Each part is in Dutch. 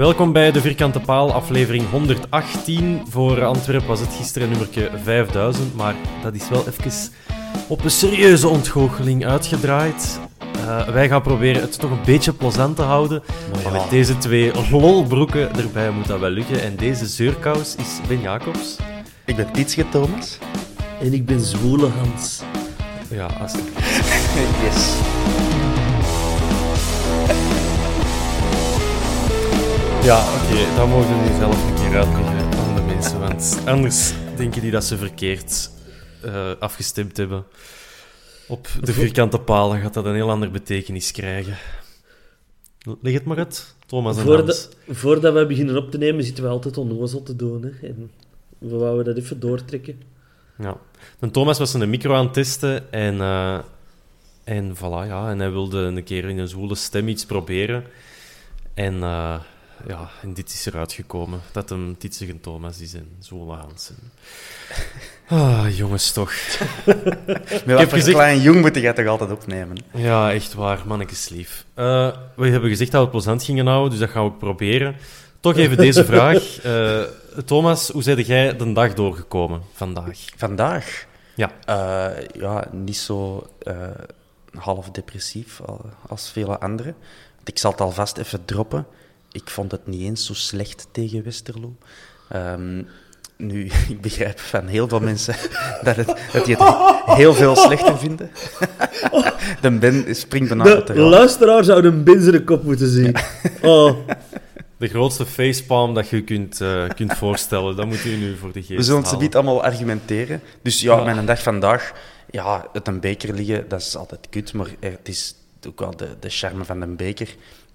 Welkom bij de Vierkante Paal, aflevering 118. Voor Antwerpen was het gisteren nummerke 5000, maar dat is wel even op een serieuze ontgoocheling uitgedraaid. Eh, wij gaan proberen het toch een beetje plezant te houden, maar met deze twee lolbroeken erbij moet dat wel lukken. En deze zeurkous is Ben Jacobs. Ik ben Tietje Thomas. En ik ben Zwoele Hans. Ja, als... Yes. Ja oké, dat mogen we nu zelf een keer uitleggen aan de mensen, want anders denken die dat ze verkeerd eh, afgestemd hebben. Op de vierkante paal, dan gaat dat een heel andere betekenis krijgen. Leg het maar uit, Thomas en. Voordat, voordat we beginnen op te nemen, zitten we altijd onnozel te doen. Hè. En we wouden dat even doortrekken. Ja. En Thomas was een micro aan het testen en, eh, en voilà, ja. En hij wilde een keer in een zwoele stem iets proberen. En, eh, ja, en dit is eruit gekomen. Dat hem Titsig Thomas is en zwoele Hansen. Ah, jongens, toch. Met wat voor gezegd- klein jong moet jij toch altijd opnemen? Ja, echt waar, mannetjes lief. Eh, we hebben gezegd dat we het plezant gingen houden, dus dat gaan we ook proberen. Toch even deze vraag. Eh, Thomas, hoe zijn jij de dag doorgekomen vandaag? Vandaag? Ja. Eh, ja, niet zo half depressief al- als vele anderen. Ik zal het alvast even droppen. Ik vond het niet eens zo slecht tegen Westerlo. Ehm, nu, ik begrijp van heel veel mensen dat, het, dat die het heel veel slechter vinden. De Ben springt bijna uit de luisteraar zou een binzere kop moeten zien. Oh, De grootste facepalm dat je kunt, eh, kunt voorstellen. Dat moet u nu voor de geest We zullen het halen. niet allemaal argumenteren. Dus ja, Ja. mijn dag vandaag, ja, het een beker liggen, dat is altijd kut, maar het is ook wel de, de charme van een beker.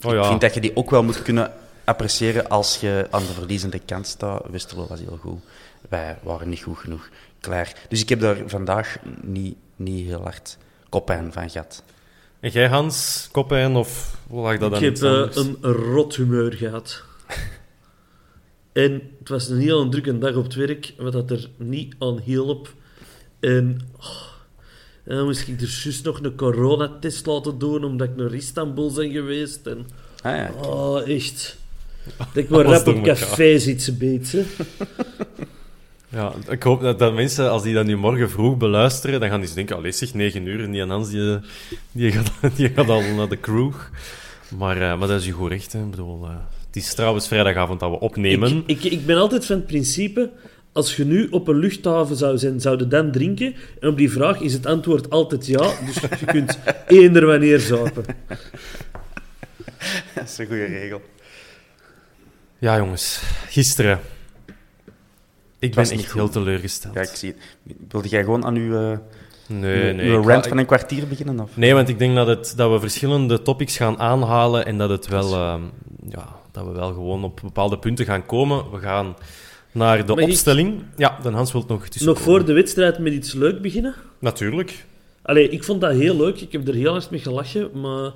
Oh ja. Ik vind dat je die ook wel moet kunnen appreciëren als je aan de verliezende kant staat. Westerlo was heel goed. Wij waren niet goed genoeg. Klaar. Dus ik heb daar vandaag niet, niet heel hard koppijn van gehad. En jij, Hans, koppijn of hoe lag dat ik dan? heb iets eh, een rot humeur gehad. En het was een heel drukke dag op het werk, wat dat er niet aan hielp. En, oh, en dan moest ik er juist nog een coronatest laten doen, omdat ik naar Istanbul ben geweest. En, Ah, ja. oh, echt. Dat ik maar Alles rap op café zit ze beet, hè. Ja, ik hoop dat, dat mensen, als die dat nu morgen vroeg beluisteren, dan gaan die denken, allee zeg, 9 uur en die en Hans, die, die, gaat, die gaat al naar de kroeg. Maar, eh, maar dat is je goed recht, hè. Ik bedoel, eh, het is trouwens vrijdagavond dat we opnemen. Ik, ik, ik ben altijd van het principe, als je nu op een luchthaven zou zijn, zou je dan drinken? En op die vraag is het antwoord altijd ja, dus je kunt eender wanneer zuipen. Dat is een goede regel. Ja, jongens, gisteren. Ik ben echt goed. heel teleurgesteld. Ja, ik zie het. Wilde jij gewoon aan uw, eh, nee, uw, nee. uw rant ga- van een kwartier beginnen? Of? Nee, want ik denk dat, het, dat we verschillende topics gaan aanhalen en dat, het wel, ehm, ja, dat we wel gewoon op bepaalde punten gaan komen. We gaan naar de Mag ik- opstelling. Ja, dan Hans wil nog Nog tussenkomen. voor de wedstrijd met iets leuk beginnen? Natuurlijk. Allee, ik vond dat heel leuk. Ik heb er heel hard mee gelachen, maar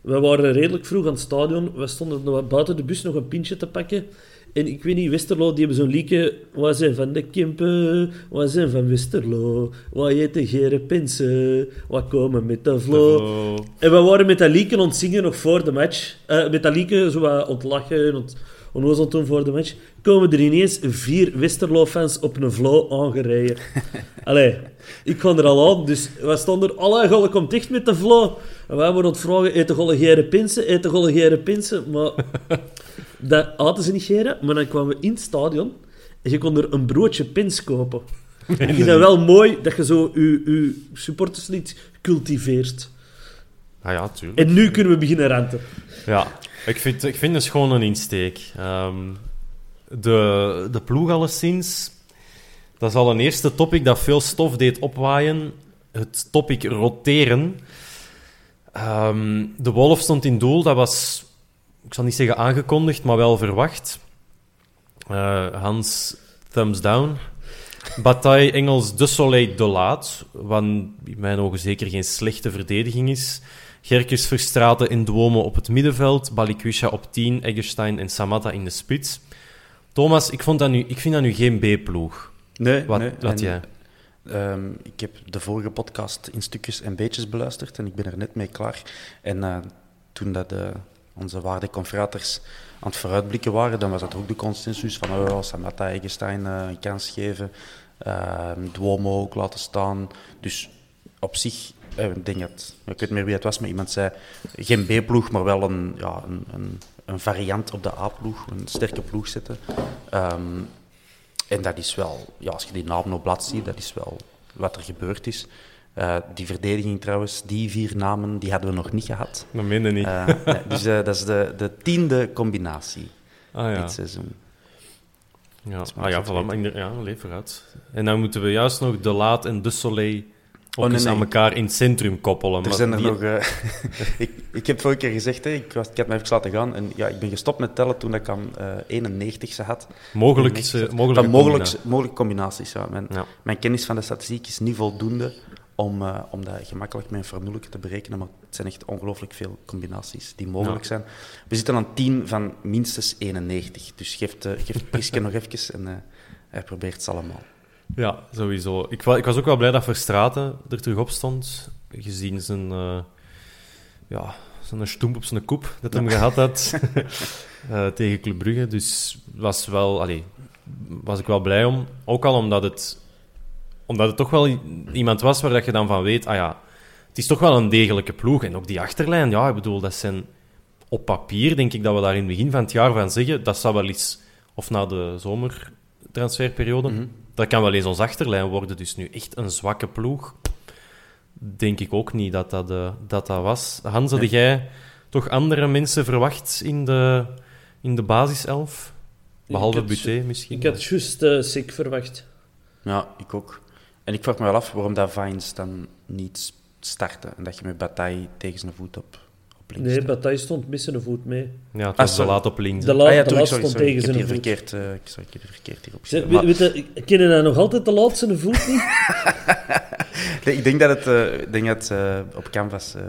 We waren redelijk vroeg aan het stadion. We stonden nog buiten de bus nog een pintje te pakken. En ik weet niet, Westerlo, die hebben zo'n liedje... Wij zijn van de Kempen, wij zijn van Westerlo. Wij eten gere pensen, wij komen met de vlo. En we waren met dat liedje aan het zingen nog voor de match. Eh, met dat liedje zo wat ontlachen en ont, onnozel toen voor de match. Komen er ineens vier Westerlo-fans op een vlo aangereden. Allee, ik kwam er al aan, dus wij stonden er... Allee, golle komt dicht met de vlo. En wij worden vragen, eet de golle gere pensen, eet de golle gere pensen. Maar... Dat aten ze niet geren, maar dan kwamen we in het stadion en je kon er een broodje pins kopen. Ik vind dat wel mooi dat je zo je, je supporterslied cultiveert. Ah ja, tuurlijk. En nu kunnen we beginnen renten. Ja, ik vind, ik vind het gewoon een insteek. Ehm, de, de ploeg alleszins, dat is al een eerste topic dat veel stof deed opwaaien. Het topic roteren. Ehm, de Wolf stond in doel, dat was, ik zal niet zeggen aangekondigd, maar wel verwacht. Eh, Hans, thumbs down. Bataille Engels de Soleil de Laat, wat in mijn ogen zeker geen slechte verdediging is. Gerkes, Verstraten en Duomo op het middenveld. Balikwisha op 10, Eggestein en Samatta in de spits. Thomas, ik, vond dat nu, ik vind dat nu geen B-ploeg. Nee, Wat, nee. wat En, jij? ehm, ik heb de vorige podcast in stukjes en beetjes beluisterd en ik ben er net mee klaar. En eh, toen dat de, onze waarde confraters aan het vooruitblikken waren, dan was dat ook de consensus van oh, Samatta, Eggestein eh, een kans geven, ehm, Duomo ook laten staan. Dus op zich, eh, ik denk dat, ik weet niet meer wie het was, maar iemand zei geen B-ploeg, maar wel een, ja, een, een, een variant op de A-ploeg, een sterke ploeg zetten. Ehm, en dat is wel, ja, als je die naam op blad ziet, dat is wel wat er gebeurd is. Eh, die verdediging trouwens, die vier namen, die hadden we nog niet gehad. Dat meen je niet. Eh, nee, dus eh, dat is de, de tiende combinatie ah ja. dit seizoen. Ja, ah, ja, voilà, maar ja. En dan moeten we juist nog De Laat en De Soleil ook Oh, nee, aan elkaar in het centrum koppelen. Er maar zijn er die- nog... eh, ik, ik heb vorige keer gezegd, hè, ik, was, ik had me even laten gaan. En ja, ik ben gestopt met tellen toen ik aan eh 91 had. Mogelijk, 91 eh, mogelijke van mogelijk, combinatie. mogelijke combinaties, ja. Mijn, Ja. mijn kennis van de statistiek is niet voldoende om, om dat gemakkelijk met een formule te berekenen. Maar het zijn echt ongelooflijk veel combinaties die mogelijk Ja. zijn. We zitten aan 10 van minstens 91. Dus geeft, uh, geeft Priske nog even en hij probeert ze allemaal. Ja, sowieso. Ik, wa- ik was ook wel blij dat Verstraten er terug op stond. Gezien zijn, eh ja, zijn stoemp op zijn koep dat hij hem gehad had eh, tegen Club Brugge. Dus was, wel, allee, was ik wel blij om. Ook al omdat het, omdat het toch wel iemand was waar dat je dan van weet... Ah ja, het is toch wel een degelijke ploeg. En ook die achterlijn, ja, ik bedoel, dat zijn... Op papier denk ik dat we daar in het begin van het jaar van zeggen... Dat zou wel eens... Of na de zomertransferperiode... Mhm. Dat kan wel eens ons achterlijn worden. Dus nu echt een zwakke ploeg. Denk ik ook niet dat dat, eh, dat, dat was. Hans, had jij toch andere mensen verwacht in de, in de basiself? Behalve had- Buté misschien. Ik had juist eh Sik verwacht. Ja, ik ook. En ik vraag me wel af waarom dat Vines dan niet startte. En dat je met Bataille tegen zijn voet op, op links Nee. Bataille stond met zijn voet mee. Ja, het Ah, was te sorry. laat op links. De la- Ah ja, de laat stond sorry. tegen Ik heb zijn voet. verkeerd, eh, ik- sorry, ik heb hier verkeerd hierop Maar- je, ken je nou nog altijd de laat zijn voet niet? Nee, ik denk dat het, eh, ik denk dat, eh, op Canvas... eh,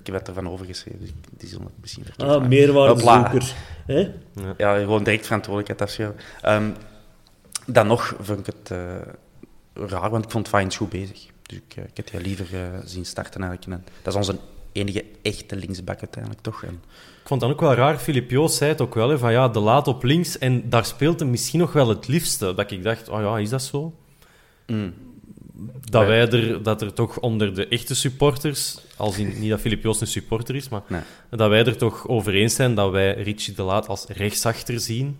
ik heb het ervan overgeschreven, dus die zullen het misschien verkeerd Ah, meerwaardezoeker. Hè? Ja, gewoon direct verantwoordelijkheid afschuiven. Ehm, dan nog vond ik het eh, raar, want ik vond Vines goed bezig. Dus ik, ik had die liever eh, zien starten eigenlijk. En dat is onze enige echte linksback uiteindelijk, toch? En, Ik vond dat ook wel raar. Filip Joos zei het ook wel, hè, van ja, de laat op links. En daar speelt hem misschien nog wel het liefste. Dat ik dacht, oh ja, is dat zo? mm, Dat, wij er, dat er toch onder de echte supporters, als in, niet dat Filip Joos een supporter is, maar nee. dat wij er toch over eens zijn dat wij Richie de Laat als rechtsachter zien.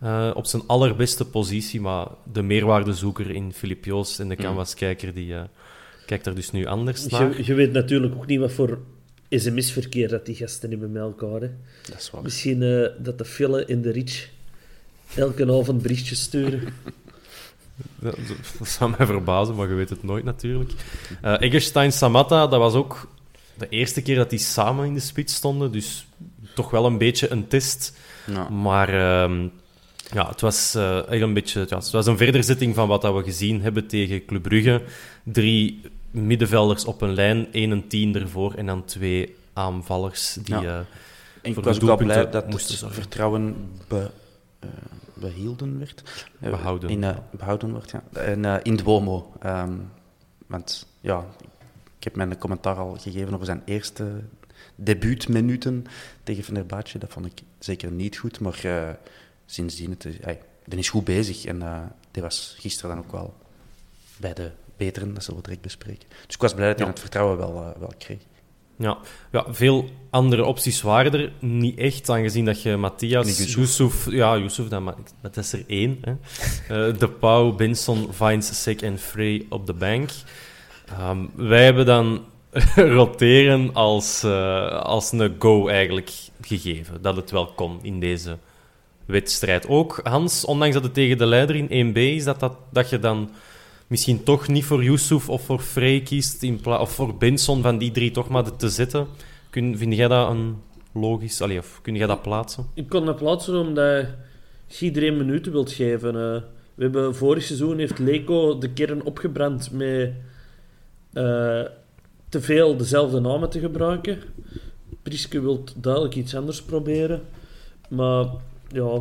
eh, op zijn allerbeste positie, maar de meerwaardezoeker in Filip Joos en de Mm. canvaskijker, die eh, kijkt er dus nu anders naar. Je, je weet natuurlijk ook niet wat voor sms-verkeer dat die gasten hebben met elkaar. Hè. Dat is waar. Misschien eh, dat de Fille en de Rich elke avond berichtjes sturen. Dat, dat zou mij verbazen, maar je weet het nooit natuurlijk. Eh Eggestein Samatta, dat was ook de eerste keer dat die samen in de spits stonden, dus toch wel een beetje een test. Ja. Maar ehm, ja, het was eh, eigenlijk een beetje ja, het was een verderzetting van wat dat we gezien hebben tegen Club Brugge. Drie middenvelders op een lijn, één en tien ervoor en dan twee aanvallers die Ja. En ik was ook wel blij dat moesten het zorgen. vertrouwen be, eh, behielden werd. Eh, Behouden. In, eh, behouden wordt, ja. En in Duomo. Ehm, want ja, ik heb mijn commentaar al gegeven over zijn eerste debuutminuten tegen Fenerbahce. Dat vond ik zeker niet goed, maar sindsdien het, is- hij, die is goed bezig. En die was gisteren dan ook wel bij de beteren, dat zullen we direct bespreken. Dus ik was blij dat hij Ja. het vertrouwen wel, eh, wel kreeg. Ja. ja, veel andere opties waren er niet echt, aangezien dat je Matthias, Yusuf. Ja, Yusuf, dat, ma- dat is er één. Hè. Eh, de Pauw, Benson, Vines, Sek en Frey op de bank. Ehm, wij hebben dan roteren als, eh, als een go eigenlijk gegeven, dat het wel kon in deze wedstrijd. Ook, Hans, ondanks dat het tegen de leider in 1B is, dat, dat, dat je dan misschien toch niet voor Yusuf of voor Frey kiest, in of voor Benson van die drie toch maar te zetten. Kun, vind jij dat een logisch... Allee, of kun jij dat plaatsen? Ik kon dat plaatsen omdat je iedereen minuten wilt geven. eh. we hebben vorig seizoen heeft Leco de kern opgebrand met eh, te veel dezelfde namen te gebruiken. Priske wil duidelijk iets anders proberen. Maar ja,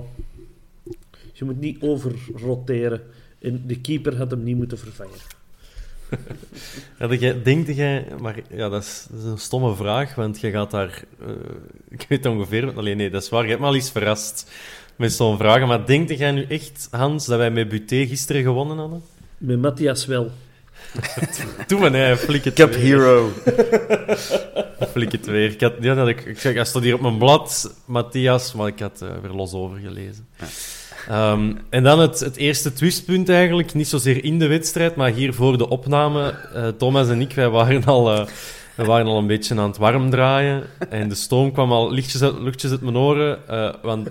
je moet niet overroteren. En de keeper had hem niet moeten vervangen. Ja, jij, denkt jij... Maar ja, dat is, dat is een stomme vraag, want je gaat daar... eh, ik weet ongeveer... Alleen nee, dat is waar. Je hebt me al eens verrast met zo'n vraag. Maar denk jij nu echt, Hans, dat wij met Buté gisteren gewonnen hadden? Met Matthias wel. Doe maar, nee, flik het Cup weer. Hero. Flik het weer. Ik, had, ja, dat ik, ik zeg, hij stond hier op mijn blad, Matthias, maar ik had eh, weer los overgelezen. Ehm, en dan het, het eerste twistpunt eigenlijk, niet zozeer in de wedstrijd, maar hier voor de opname. Eh, Thomas en ik, wij waren al, eh, wij waren al een beetje aan het warm draaien. En de stoom kwam al lichtjes luchtjes uit mijn oren, eh, want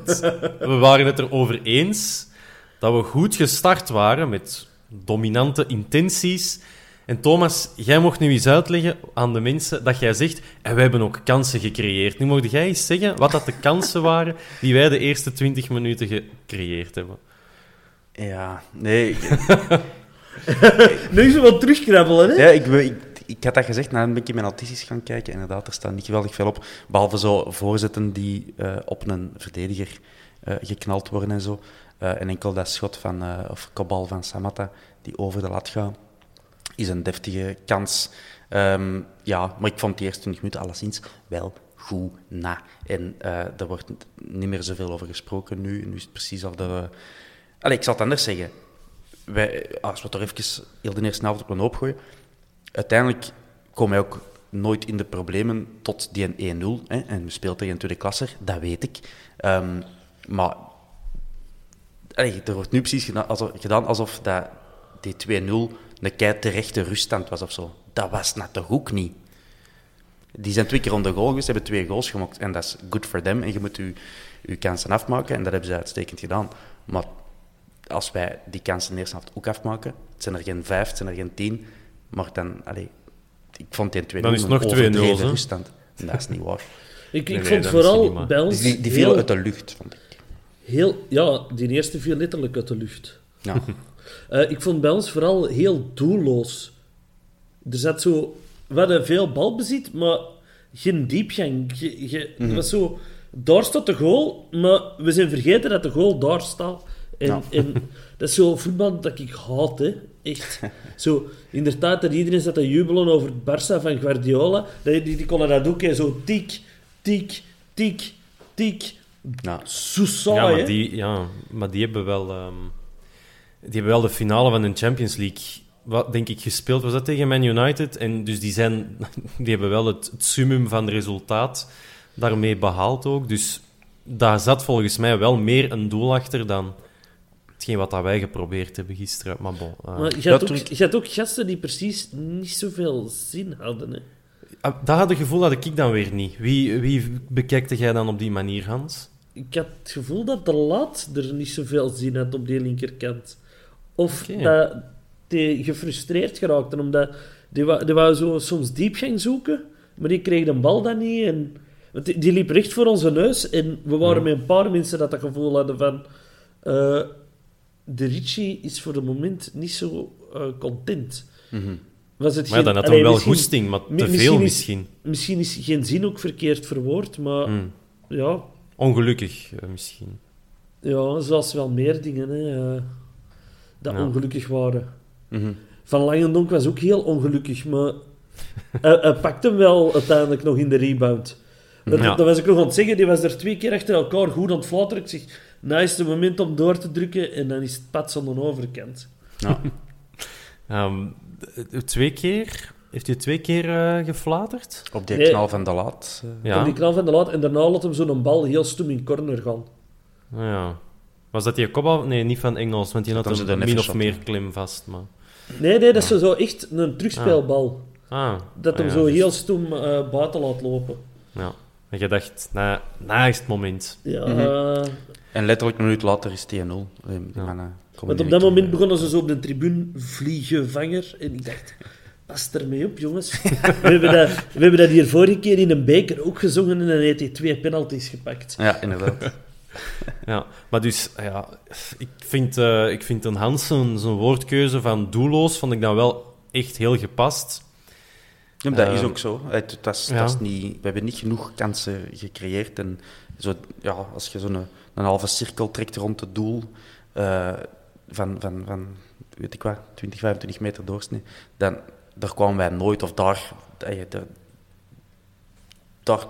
we waren het erover eens dat we goed gestart waren met dominante intenties. En Thomas, jij mocht nu eens uitleggen aan de mensen dat jij zegt, en wij hebben ook kansen gecreëerd. Nu mocht jij eens zeggen wat dat de kansen waren die wij de eerste 20 minuten gecreëerd hebben. Ja, nee. Nu is ze wat terugkrabbelen, hè? Ja, ik, ik, ik had dat gezegd, dan ben ik in mijn notities gaan kijken. Inderdaad, er staat niet geweldig veel op. Behalve zo voorzetten die eh, op een verdediger eh, geknald worden en zo. Eh, en enkel dat schot van, eh, of kopbal van Samatta, die over de lat gaat, is een deftige kans. Ehm, ja, maar ik vond die eerste 20 minuten alleszins wel goed na. En eh er wordt niet meer zoveel over gesproken nu. Nu is het precies of dat ik zal het anders zeggen. Wij, als we toch even heel de eerste helft op een hoop gooien. Uiteindelijk komen wij ook nooit in de problemen tot die 1-0. Hè, en we spelen tegen een tweede klasser, dat weet ik. Ehm, maar allee, er wordt nu precies gedaan alsof, gedaan alsof dat die 2-0 een kei terechte ruststand was of zo. Dat was net toch ook niet. Die zijn twee keer onder goal geweest, hebben twee goals gemaakt. En dat is good for them. En je moet je, je kansen afmaken. En dat hebben ze uitstekend gedaan. Maar als wij die kansen in de eerste helft ook afmaken, het zijn er geen vijf, het zijn er geen tien. Maar dan, allee, ik vond die 2-0 Dan is het nog 2-0, overdreven hè? ruststand. Dat is niet waar. Ik, ik Nee, nee, vond vooral bij ons Dus die, die heel, vielen uit de lucht, vond ik. heel... Ja, die eerste viel letterlijk uit de lucht. Ja. Eh, ik vond bij ons vooral heel doelloos. Er zat zo... We hadden veel balbezit, maar geen diepgang. Je, je- Het was zo... Daar staat de goal, maar we zijn vergeten dat de goal daar staat. En, Ja. en dat is zo voetbal dat ik haat, hè. Echt. Zo, inderdaad, dat iedereen zat te jubelen over het Barça van Guardiola. Die, die, die konden dat ook, hè. Zo tik, tik, tik, tik. Ja. Zo saai, ja, maar die, ja, maar die hebben wel... ehm, die hebben wel de finale van de Champions League, wat denk ik, gespeeld. Was dat tegen Man United? En dus die, zijn, die hebben wel het, het summum van resultaat daarmee behaald ook. Dus daar zat volgens mij wel meer een doel achter dan hetgeen wat dat wij geprobeerd hebben gisteren. Maar bon, eh, Maar je had, Dat ook, je had ook gasten die precies niet zoveel zin hadden, hè. ah, dat had het gevoel dat ik dan weer niet. Wie, wie bekijkte jij dan op die manier, Hans? Ik had het gevoel dat de laat er niet zoveel zin had op die linkerkant. Of dat die gefrustreerd geraakten, omdat die, wou- die wou zo soms diepgang zoeken, maar die kreeg de bal dan niet. En, want die, die liep recht voor onze neus en we waren met een paar mensen dat dat gevoel hadden van... eh, de Ricci is voor het moment niet zo eh, content. Was het Maar geen- dan had hij wel goesting, maar te veel is- misschien. Misschien is geen zin ook verkeerd verwoord, maar Hmm. ja, Ongelukkig eh, misschien. ja, zoals wel meer dingen hè, dat Ja. ongelukkig waren. Mhm. Van Langendonk was ook heel ongelukkig, maar hij, hij pakte hem wel uiteindelijk nog in de rebound. Dat, Ja. dat was ik nog aan het zeggen, die was er twee keer achter elkaar goed aan het. Ik zeg, nou is het moment om door te drukken en dan is het pad aan de overkant. Ja. Ehm, eh, twee keer? Heeft hij twee keer eh, geflaterd? Op die Nee. knal van de laat. eh, Ja. Op die knal van de laat en daarna laat hem zo'n bal heel stom in corner gaan. Ah, ja. Was dat die kopbal? Nee, niet van Engels, want die had Dat hem de min of meer klim vast. Maar... Nee, nee, dat is zo echt een terugspeelbal. Ah, Dat ah, hem ja, zo dus- heel stom eh, buiten laat lopen. Ja. En je dacht, nou, nou is het moment. Ja, Mhm. eh, En letterlijk een minuut later is het 1-0. Eh, die Ja. mannen komen want op dat moment begonnen ze zo op de tribune vliegenvanger. En ik dacht, pas ermee op, jongens. we, hebben dat, we hebben dat hier vorige keer in een beker ook gezongen en dan heeft hij twee penalties gepakt. Ja, inderdaad. Ja, maar dus, ja, ik vind, eh, ik vind een Hans zijn, zijn woordkeuze van doelloos, vond ik dan wel echt heel gepast. Ja, dat is Ehm, ook zo. Het, dat is, ja. dat is niet, we hebben niet genoeg kansen gecreëerd. En zo, ja, als je zo'n een, een halve cirkel trekt rond het doel eh, van, van, van, weet ik wat, 20, 25 meter doorsnee, dan daar kwamen wij nooit, of daar, eh, daar, daar,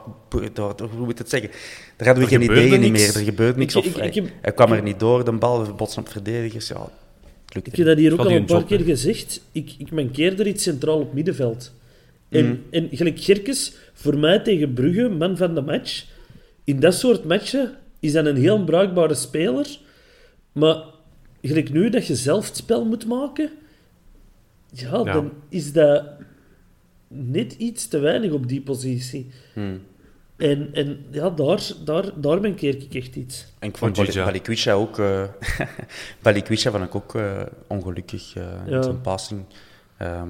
daar, daar- hoe moet ik het zeggen? Daar hadden we Er geen ideeën niet meer. Er gebeurde niks. Ik- of, ik- ik hij, kwam er niet door, de bal, we botsen op verdedigers. Ja, het lukte Ik heb dat hier ook al een paar job, keer gezegd. Ik, ik mankeer er iets centraal op middenveld. En, Mhm. en gelijk Gerkes, voor mij tegen Brugge, man van de match. In dat soort matchen is dat een heel bruikbare speler. Maar gelijk nu dat je zelf het spel moet maken, ja, Ja. dan is dat net iets te weinig op die positie. Hmm. En, en ja, daar, daar, daar mankeer ik echt iets. En ik vond. Balikwisha ook... eh Balikwisha vond ik ook eh, ongelukkig eh, Ja. in zijn passing. Ehm,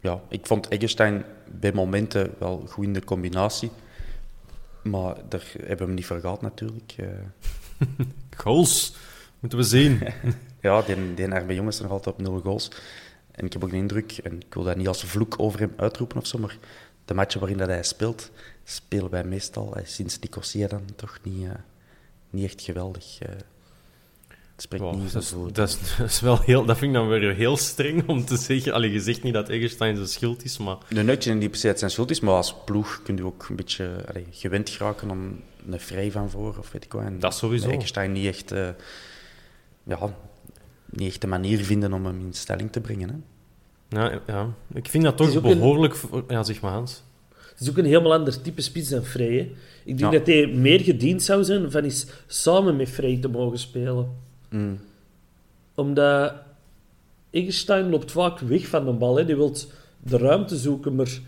ja, ik vond Eggestein bij momenten wel goed in de combinatie. Maar daar hebben we hem niet voor gehad natuurlijk. Eh, Goals, moeten we zien. ja, die, die RB jongens zijn nog altijd op nul goals. En ik heb ook de indruk, en ik wil dat niet als vloek over hem uitroepen of zo, maar de matchen waarin dat hij speelt, spelen wij meestal, eh, sinds Nicosia dan, toch niet, eh, niet echt geweldig. eh. het spreekt Wow, niet dat, is, dat, is, dat is wel heel, dat vind ik dan weer heel streng om te zeggen. Allee, je zegt niet dat Eggestein zijn schuld is, maar De nutje in die per se zijn schuld is, maar als ploeg kun je ook een beetje allee, gewend geraken om een vrij van voor, of weet ik wat. En Dat sowieso. Eggestein niet echt, ja, niet echt de manier vinden om hem in stelling te brengen. Hè. Ja, ja, ik vind dat toch een- behoorlijk... voor- Ja, zeg maar Hans. Het is ook een helemaal ander type spits dan Frey. hè. Ik denk Ja. dat hij meer gediend zou zijn van eens samen met Frey te mogen spelen. Mm. Omdat Eggestein loopt vaak weg van de bal. Hè. Die wil de ruimte zoeken, maar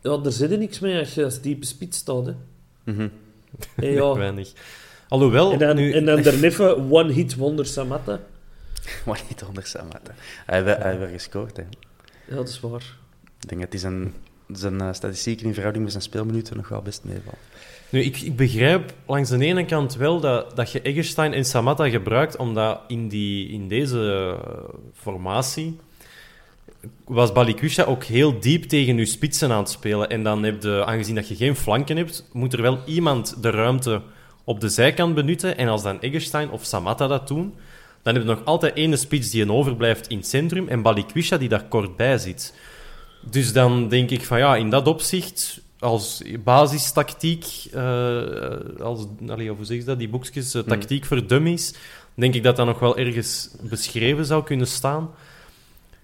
ja, er zit er niks mee als je als type spits staat. Hè. Mhm. En, ja, Weinig. Alhoewel, en, dan, nu... en dan daarneven one-hit wonder Samatta. Maar niet onder Samatta. Hij heeft hij heeft weer gescoord. Hè. Ja, dat is waar. Ik denk dat hij zijn, zijn eh, statistieken in verhouding met zijn speelminuten nog wel best meevalt. Nu, ik, ik begrijp langs de ene kant wel dat, dat je Eggestein en Samatta gebruikt, omdat in, die, in deze eh, formatie was Balikwisha ook heel diep tegen je spitsen aan het spelen. En dan heb je, aangezien dat je geen flanken hebt, moet er wel iemand de ruimte op de zijkant benutten. En als dan Eggestein of Samatta dat doen, dan heb je nog altijd één spits die een overblijft in het centrum en Balikwisha die daar kort bij zit. Dus dan denk ik van ja, in dat opzicht, als basistactiek, eh, als, allee, hoe zeg je dat, die boekjes, eh, tactiek voor dummies, denk ik dat dat nog wel ergens beschreven zou kunnen staan.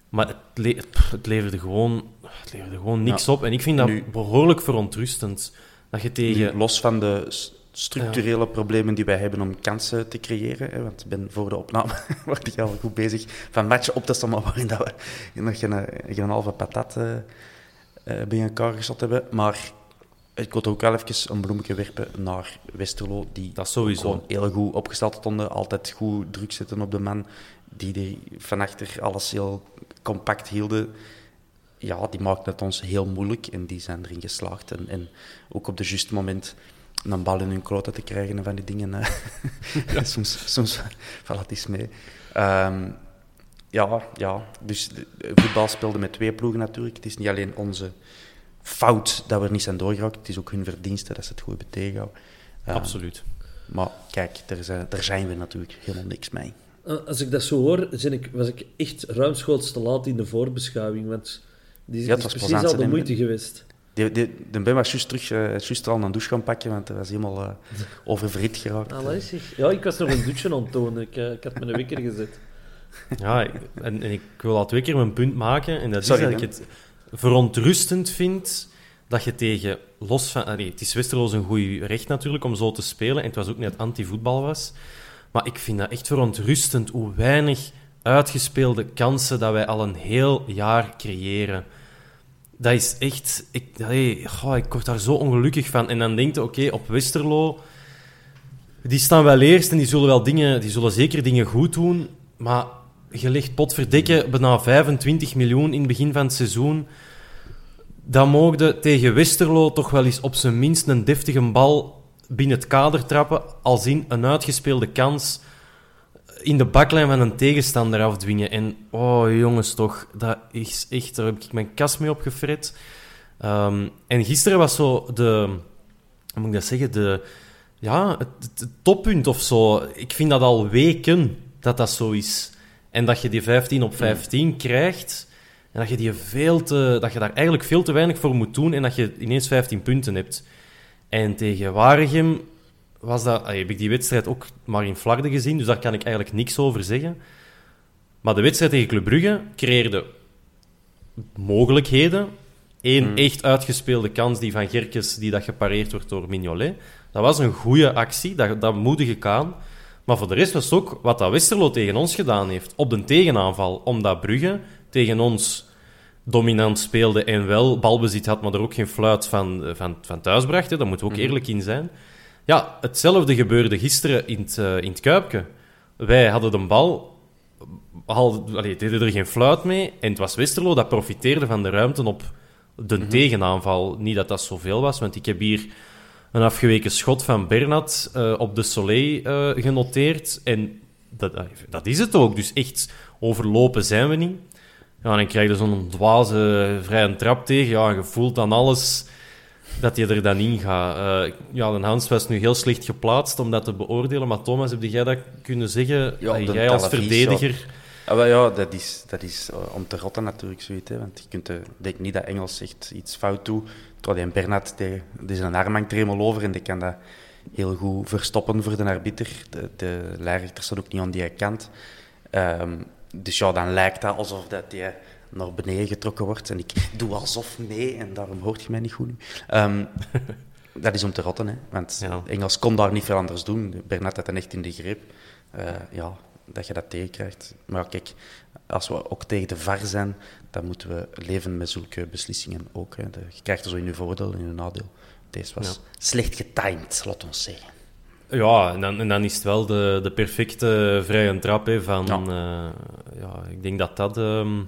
Maar het, le- pff, het, leverde, gewoon, het leverde gewoon niks Ja. op. En ik vind dat Nu- behoorlijk verontrustend. Dat je tegen... Nu, los van de structurele problemen die wij hebben om kansen te creëren, hè, want ik ben voor de opname word ik al goed bezig van matchen op te stammen waarin dat we nog geen, geen halve patat eh eh, bij elkaar geschot hebben. Maar ik wil ook wel even een bloemetje werpen naar Westerlo, die Dat sowieso. gewoon heel goed opgesteld stonden, altijd goed druk zetten op de man, die er van achter alles heel compact hielden. Ja, die maakten het ons heel moeilijk en die zijn erin geslaagd. En, en ook op het juiste moment een bal in hun kloten te krijgen en van die dingen. eh. soms soms valt het eens mee. Ehm, Ja, ja. Dus voetbal speelde met twee ploegen natuurlijk. Het is niet alleen onze fout dat we er niet zijn doorgeraakt. Het is ook hun verdienste dat ze het goed hebben tegengehouden. Eh, Absoluut. Maar kijk, daar zijn, daar zijn we natuurlijk helemaal niks mee. Eh, Als ik dat zo hoor, ik, was ik echt ruimschoots te laat in de voorbeschouwing. Want die Ja, het is was precies al de moeite geweest. De, de, de Ben was juist terug, eh, juist al een douche gaan pakken, want hij was helemaal eh oververhit geraakt. Allee, zeg. Ja, ik was nog een dutje aan het tonen. Ik, eh, ik had mijn wekker gezet. Ja, ik- en, en ik wil al twee keer mijn punt maken. En dat Sorry, is dat ik het verontrustend vind dat je tegen... Los van... allee, het is Westerloos een goed recht natuurlijk om zo te spelen. En het was ook net anti-voetbal was. Maar ik vind dat echt verontrustend hoe weinig uitgespeelde kansen dat wij al een heel jaar creëren. Dat is echt... Ik, allee, ik word daar zo ongelukkig van. En dan denk je, oké, op Westerlo... Die staan wel eerst en die zullen, wel dingen, die zullen zeker dingen goed doen. Maar je legt potverdikke bijna 25 miljoen in het begin van het seizoen. Dan mogen tegen Westerlo toch wel eens op zijn minst een deftige bal binnen het kader trappen. Als in een uitgespeelde kans in de baklijn van een tegenstander afdwingen. En oh jongens, toch, dat is echt, daar heb ik mijn kast mee opgefret. Ehm, en gisteren was zo de, hoe moet ik dat zeggen, de, ja, het toppunt of zo. Ik vind dat al weken dat dat zo is. En dat je die 15 op 15 krijgt. En dat je, die veel te, dat je daar eigenlijk veel te weinig voor moet doen. En dat je ineens 15 punten hebt. En tegen Waregem was dat, heb ik die wedstrijd ook maar in Flarden gezien. Dus daar kan ik eigenlijk niks over zeggen. Maar de wedstrijd tegen Club Brugge creëerde mogelijkheden. Eén echt uitgespeelde kans, die van Gerkes, die dat gepareerd wordt door Mignolet. Dat was een goede actie, dat, dat moedig ik aan. Maar voor de rest was het ook wat dat Westerlo tegen ons gedaan heeft. Op de tegenaanval. Omdat Brugge tegen ons dominant speelde en wel balbezit had, maar er ook geen fluit van, van, van thuis bracht. Hè. Daar moeten we ook eerlijk in zijn. Ja, hetzelfde gebeurde gisteren in het, eh, in het Kuipke. Wij hadden de bal, haalden, allee, deden er geen fluit mee. En het was Westerlo dat profiteerde van de ruimte op de tegenaanval. Niet dat dat zoveel was, want ik heb hier een afgeweken schot van Bernat eh, op de Soleil eh, genoteerd. En dat, dat is het ook. Dus echt overlopen zijn we niet. Ja, en dan krijg je zo'n dwaze vrije trap tegen. Ja, en je voelt dan alles dat je er dan in gaat. Eh, ja, de Hans was nu heel slecht geplaatst om dat te beoordelen. Maar Thomas, heb jij dat kunnen zeggen? Ja, Ah, jij als verdediger... Ja, wel ja, dat is, dat is eh, om te rotten natuurlijk zoiets. Hè, want je kunt, eh, ik denk niet dat Engels echt iets fout doet. Terwijl die Bernat, die, die zijn arm hangt er helemaal over en die kan dat heel goed verstoppen voor de arbiter. De, de staat ook niet aan die kant. Ehm, dus ja, dan lijkt dat alsof dat die naar beneden getrokken wordt. En ik doe alsof nee, en daarom hoort je mij niet goed nu. Ehm, dat is om te rotten, hè. Want Ja. Engels kon daar niet veel anders doen. Bernat had dan echt in de greep. Eh, ja, dat je dat tegenkrijgt. Maar kijk, als we ook tegen de VAR zijn, dan moeten we leven met zulke beslissingen ook. Hè. De- je krijgt er zo in je voordeel en in je nadeel. Deze was Ja. slecht getimed, laat ons zeggen. Ja, en dan, en dan is het wel de, de perfecte vrije trap hè, van... Ja. Ja. ja, ik denk dat dat... ehm,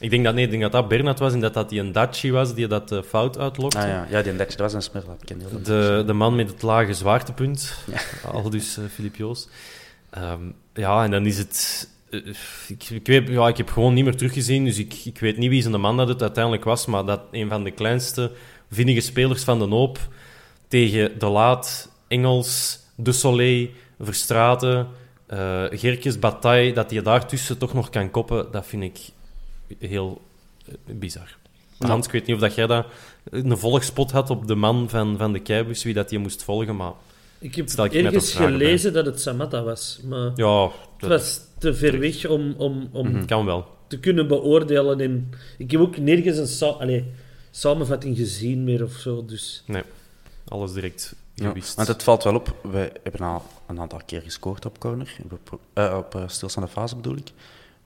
ik denk dat, nee, ik denk dat dat Bernat was en dat dat die een Daci was die dat eh, fout uitlokte. Ah ja, ja die Dutch, dat was een goed. De, de man met het lage zwaartepunt, al dus eh, Filip Joos. Ehm, ja, en dan is het... eh, ik, ik, weet, ja, ik heb gewoon niet meer teruggezien, dus ik, ik weet niet wie zijn de man dat het uiteindelijk was, maar dat een van de kleinste vinnige spelers van de hoop tegen De Laat, Engels, De Soleil, Verstraten, Gerkes, Bataille, dat hij daartussen toch nog kan koppen, dat vind ik heel eh, bizar. Hans, ik weet niet of dat jij dat een volgspot had op de man van, van de keibus, wie dat je moest volgen, maar Ik heb ik ergens bij. gelezen dat het Samatta was, maar ja, het dat was te ver weg om, om, om kan wel. te kunnen beoordelen. En ik heb ook nergens een sa allee, samenvatting gezien meer of zo. Dus Nee, alles direct Ja, gewist. want het valt wel op, we hebben al een aantal keer gescoord op corner, pro- eh, op eh, stilstaande fase bedoel ik.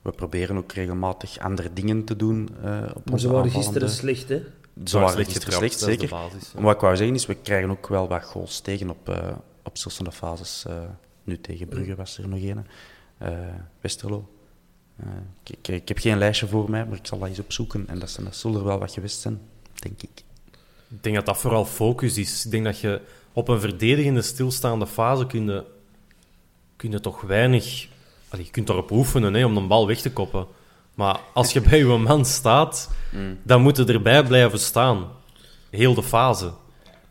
We proberen ook regelmatig andere dingen te doen eh, op maar ze waren gisteren slecht, hè? Ze waren gisteren slecht, zeker. basis, ja. Maar wat ik wou zeggen is, we krijgen ook wel wat goals tegen op, eh op fases. eh, nu tegen Brugge was er nog een. eh Westerlo. Eh, ik, ik, ik heb geen lijstje voor mij, maar ik zal dat eens opzoeken. En dat, zijn, dat zullen er wel wat geweest zijn, denk ik. Ik denk dat dat vooral focus is. Ik denk dat je op een verdedigende stilstaande fase kun je, kun je toch weinig... Allee, je kunt erop oefenen hè, om een bal weg te koppen. Maar als je bij je man staat, Mm. dan moet je erbij blijven staan. Heel de fase.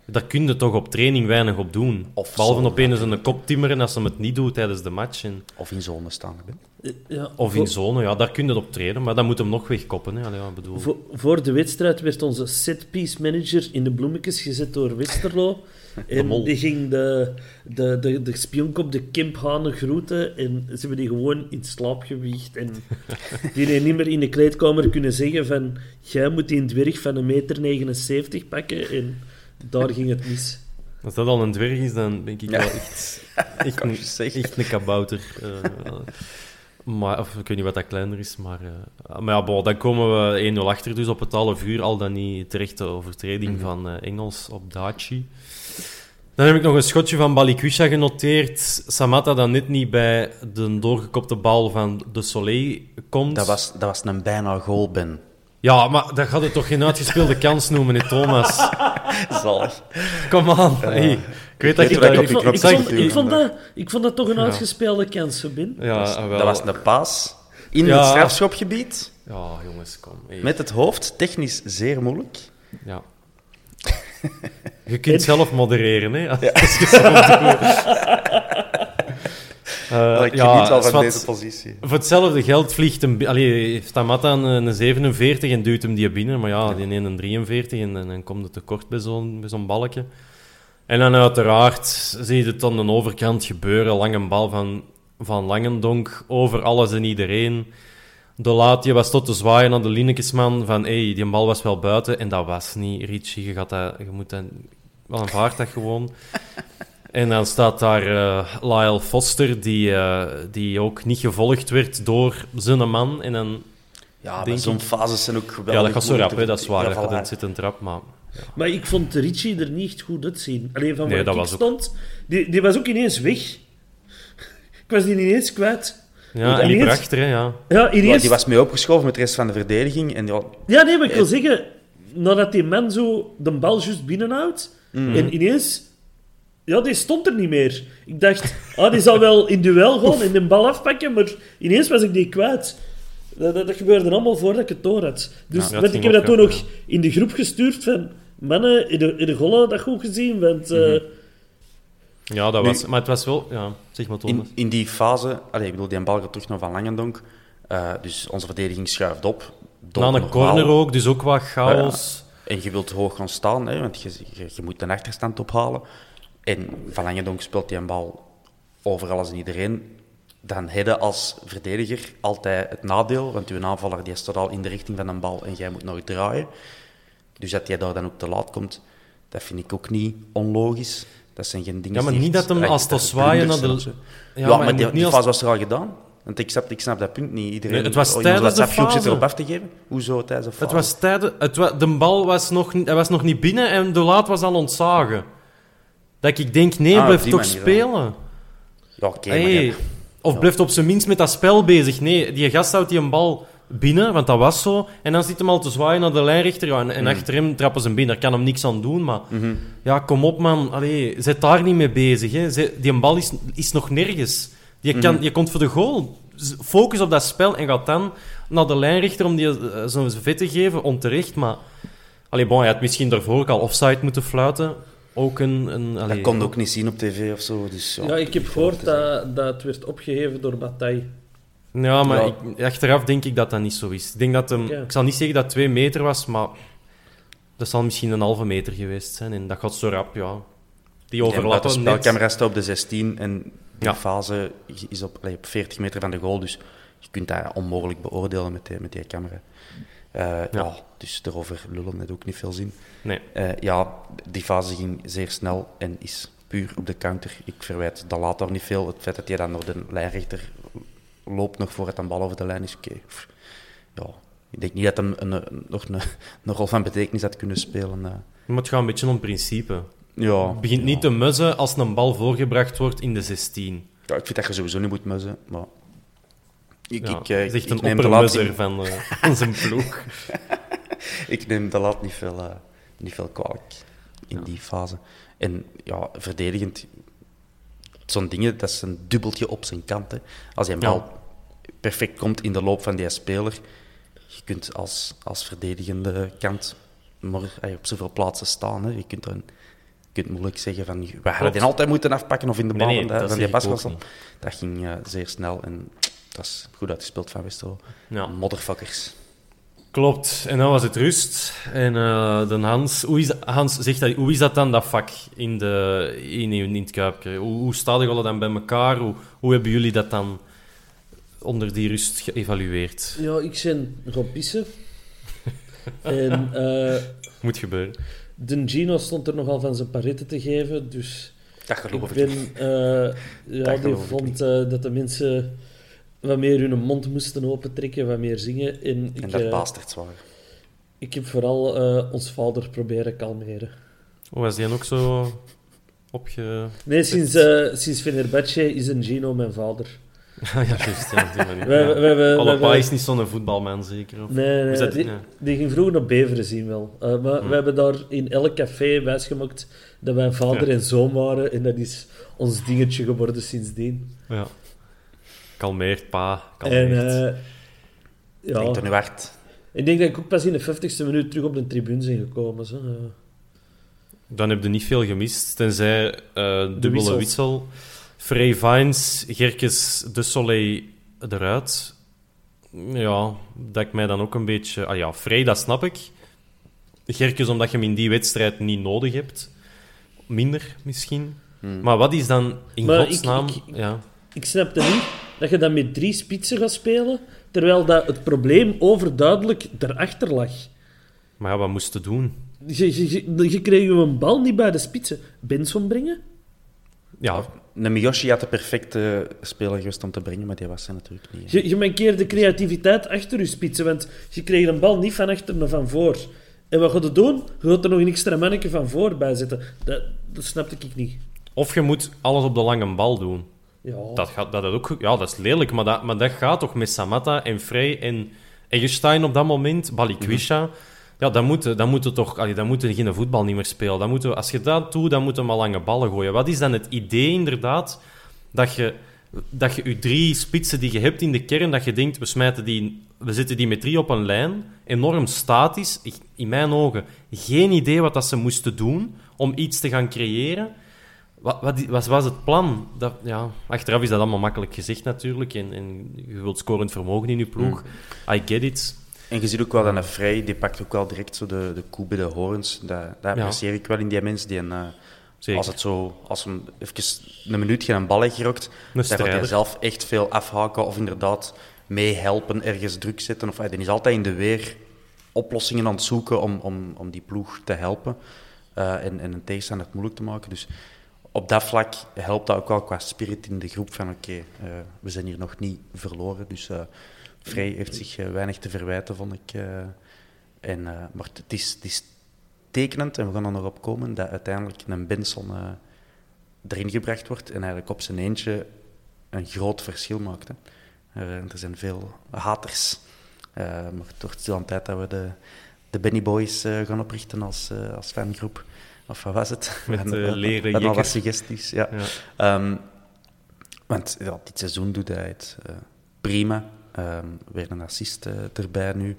Daar kun je toch op training weinig op doen. Of Behalve opeens een kop timmeren als ze het niet doet tijdens de match. En- Of in zone staan. hè. Ja, of in zone, ja, daar kun je op trainen. Maar dan moet hem nog wegkoppen. Hè. Allee, bedoel. voor, voor de wedstrijd werd onze setpiece manager in de bloemetjes gezet door Westerlo. En die ging de, de, de, de spionkop, de Kemphanen groeten. En ze hebben die gewoon in slaap gewiegd. En die heeft niet meer in de kleedkamer kunnen zeggen van... Jij moet die dwerg van een meter 79 pakken. En daar ging het mis. Als dat al een dwerg is, dan denk ik wel echt, echt, een, echt een kabouter. Eh, maar, of, ik weet niet wat dat kleiner is, maar... eh, maar ja, dan komen we 1-0 achter, dus op het half uur al dan niet terechte overtreding Mhm. van eh, Engels op Daci. Dan heb ik nog een schotje van Balikwisha genoteerd. Samatta dat net niet bij de doorgekopte bal van de Soleil komt. Dat was, dat was een bijna goal, Ben. Ja, maar dat gaat het toch geen uitgespeelde kans noemen, hè, Thomas? Zalig. Kom aan. Hey, ik weet dat je dat... ik Ik ik, knop vond, zag ik, vond dat, ik vond dat toch een uitgespeelde kans, Ben. Ja, dat, was, wel. dat was een paas in Ja. het strafschopgebied. Ja, jongens, kom. Hey. Met het hoofd, technisch zeer moeilijk. Ja. Je kunt zelf modereren, hè? Als je. Eh, ik ja, al van deze positie. Voor hetzelfde geld vliegt bi- Allee, heeft Tamata een, een 47 en duwt hem die binnen. Maar ja, die neemt een 43 en, en dan komt het tekort bij zo'n bij zo'n balkje. En dan uiteraard zie je het aan de overkant gebeuren. Lange bal van, van Langendonk over alles en iedereen. De laatje was tot te zwaaien naar de Linnekesman van hey, die bal was wel buiten. En dat was niet, Richie. Je, gaat dat, je moet dat... Wel een vaartuig gewoon. En dan staat daar eh, Lyle Foster, die, eh, die ook niet gevolgd werd door zijn man. En dan, Ja, maar zo'n fases zijn ook geweldig. ja, dat gaat zo rap, hè, dat is waar. Ja, dat gaat voilà. in zit een trap, maar... Maar ik vond Richie er niet echt goed uitzien. Alleen van Nee, waar dat ik ook- stond, die, die was ook ineens weg. Ik was die ineens kwijt. Ja, en die ineens- brachter, hè, ja. Ja, Ja, ineens... die was mee opgeschoven met de rest van de verdediging. En ja, Ja, nee, maar ik wil zeggen, nadat die man zo de bal juist binnenhoudt, Mhm. en ineens... Ja, die stond er niet meer. Ik dacht, ah, die zal wel in duel gaan en de bal afpakken, maar ineens was ik die kwijt. Dat, dat, dat gebeurde allemaal voordat ik het door had. Dus Ja, want ik heb dat toen nog in de groep gestuurd van... Mannen, in de, in de dat goed gezien, want... eh, Ja, dat Nu- was... Maar het was wel... Ja, zeg maar, in, in die fase, allee, ik bedoel, die bal gaat terug naar Van Langendonk. Eh, dus onze verdediging schuift op. Na een corner ook, dus ook wat chaos. En je wilt hoog gaan staan, hè, want je, je, je moet een achterstand ophalen. En Van Langendonk speelt die een bal over alles en iedereen. Dan heb je als verdediger altijd het nadeel, want uw aanvaller die staat al in de richting van een bal en jij moet nog draaien. Dus dat jij daar dan ook te laat komt, dat vind ik ook niet onlogisch. Dat zijn geen dingen Ja, maar niet dat hem als te zwaaien naar de... Ja, Ja, maar maar, die, die niet fase als... was er al gedaan. Want ik snap, ik snap dat punt niet. Iedereen Nee, het was in tijdens de WhatsApp-groep zit fase. erop af te geven. Hoezo tijdens de fase? Het was tijden... Het de bal was nog, niet- hij was nog niet binnen en de laat was al ontzagen. Dat ik denk, nee, Ah, blijf toch manier, spelen. Ja, oké, maar Hey. ja. Of blijft op zijn minst met dat spel bezig. Nee, die gast houdt die een bal binnen, want dat was zo. En dan zit hem al te zwaaien naar de lijnrechter. Ja, en, Mm. en achter hem trappen ze hem binnen. Daar kan hem niks aan doen, maar... Mhm. Ja, kom op, man. Allee, zet daar niet mee bezig. Hè. Zet- die bal is, is nog nergens. Je, kan, Mhm. je komt voor de goal. Focus op dat spel en gaat dan naar de lijnrechter om die eh, zo'n vet te geven, onterecht. Maar... Allee, bon, hij had misschien daarvoor ook al offside moeten fluiten. Ook een... een allee, Dat kon je ook niet zien op tv of zo. Dus, ja, ja, ik heb gehoord dat, dat het werd opgeheven door Bataille. Ja, maar Ja. Ik, achteraf denk ik dat dat niet zo is. Ik, denk dat hem, ik zal niet zeggen dat het twee meter was, maar dat zal misschien een halve meter geweest zijn. En dat gaat zo rap, ja. Die De overlappen net. spelcamera staat op de 16 en die Ja. fase is op, op 40 meter van de goal. Dus je kunt dat onmogelijk beoordelen met die, met die camera. Eh, ja. dus erover lullen net ook niet veel zin. Nee. Eh, ja, die fase ging zeer snel en is puur op de counter. Ik verwijt de later niet veel. Het feit dat hij dan naar de lijnrechter loopt nog voor het een bal over de lijn is, oké. Ja, ik denk niet dat hem een, een- nog een, een rol van betekenis had kunnen spelen. eh. Maar het gaat een beetje om principe. Ja, Het begint ja. niet te muzzen als een bal voorgebracht wordt in de 16. Ja, ik vind dat je sowieso niet moet muzzen, maar... Ik, Ja, ik, eh, dat is echt ik een neem de laat van, eh, van zijn ploeg. ik neem de laat niet veel, niet veel kwalijk in die fase. En ja, verdedigend, zo'n dingen, dat is een dubbeltje op zijn kant. Hè. Als hij een bal perfect komt in de loop van die speler. Je kunt als, als verdedigende kant maar op zoveel plaatsen staan. Hè. Je kunt dan je kunt moeilijk zeggen van we hadden die altijd moeten afpakken of in de bal Nee, nee, dat van die niet. Dat ging eh, zeer snel en dat is goed uitgespeeld van Westerlo. Ja. Motherfuckers. Klopt. En dan was het rust. En eh de Hans, hoe is, Hans zegt dat, hoe is dat dan, dat vak in, de, in, in het Kuipje? Hoe, hoe staan jullie dan bij elkaar? Hoe, hoe hebben jullie dat dan onder die rust geëvalueerd? Ja, ik ben gaan pissen. en eh, Moet gebeuren. de Gino stond er nogal van zijn paretten te geven, dus Dat geloof ik ik, ben... eh, ja, Dat die vond eh, dat de mensen wat meer hun mond moesten opentrekken, wat meer zingen. En ik, En dat waren. ik heb vooral eh, ons vader proberen kalmeren. Hoe was die dan ook zo opge... Nee, sinds, eh sinds Fenerbahce is een Gino mijn vader. ja, juist. Ja, op die manier. We hebben- we hebben- we Alle is niet zo'n voetbalman, zeker? Of? Nee, nee dat? die, ging vroeger op Beveren zien wel. Uh, maar we hebben daar in elk café wijsgemaakt dat wij vader Ja. en zoon waren. En dat is ons dingetje geworden sindsdien. Ja. Kalmeert, pa. En Kalmeert. eh, ja, Denkt er nu hard. ik denk dat ik ook pas in de 50ste minuut terug op de tribune ben gekomen. Zo. Dan heb je niet veel gemist, tenzij eh dubbele wissel. Frey Vines, Gerkes de Soleil eruit. Ja, dat ik mij dan ook een beetje... Ah ja, Frey, dat snap ik. Gerkes, omdat je hem in die wedstrijd niet nodig hebt. Minder, misschien. Maar wat is dan in Maar godsnaam... ik- ik- ja. Ik snapte niet dat je dan met drie spitsen gaat spelen, terwijl dat het probleem overduidelijk erachter lag. Maar ja, wat moest je doen? Je, je, je, je kreeg een bal niet bij de spitsen. Benson brengen? Ja, Nemiyoshi had de perfecte speler geweest om te brengen, maar die was er natuurlijk niet. Je, je mankeerde creativiteit achter je spitsen, want je kreeg een bal niet van achter, maar van voor. En wat gaat je doen? Je gaat er nog een extra manneke van voor bij zetten. Dat, dat snapte ik niet. of je moet alles op de lange bal doen. Ja. Dat, gaat, dat, is ook, ja, dat is lelijk, maar dat, maar dat gaat toch met Samatta en Frey en Eggestein op dat moment, Balikwisha. Ja, dan moeten dan moeten toch allee, dan moeten geen voetbal niet meer spelen. Dan moeten, als je dat doet, dan moeten we maar lange ballen gooien. Wat is dan het idee inderdaad dat je, dat je je drie spitsen die je hebt in de kern, dat je denkt, we, smijten die, we zetten die met drie op een lijn, enorm statisch. In mijn ogen geen idee wat dat ze moesten doen om iets te gaan creëren. Wat, wat, wat was het plan? Dat, ja, achteraf is dat allemaal makkelijk gezegd natuurlijk. En, en je wilt scorend vermogen in je ploeg. I get it. En je ziet ook wel dat een Vrij, die pakt ook wel direct zo de, de koe bij de horens. Dat, dat apprecieer ik wel in die mensen die een, eh, Zeker. als het zo, als hem even een minuut geen bal heeft gerokt, dan gaat hij zelf echt veel afhaken of inderdaad meehelpen, ergens druk zetten. Of, hij is altijd in de weer oplossingen aan het zoeken om, om, om die ploeg te helpen eh, en, en een tegenstander het moeilijk te maken. Dus op dat vlak helpt dat ook wel qua spirit in de groep van oké, eh, we zijn hier nog niet verloren. Dus Vrij heeft zich eh, weinig te verwijten, vond ik. eh. en, eh, maar het is, het is tekenend, en we gaan er nog op komen, dat uiteindelijk een Benson erin gebracht wordt en eigenlijk op zijn eentje een groot verschil maakt. Hè. Er, er zijn veel haters. Eh, maar het wordt stil aan tijd dat we de, de Benny Boys gaan oprichten als, als fangroep. Of wat was het? Met, leren al wat suggesties, ja. Ja. Ehm, want ja, dit seizoen doet hij het prima. Ehm, weer een assist eh, erbij nu.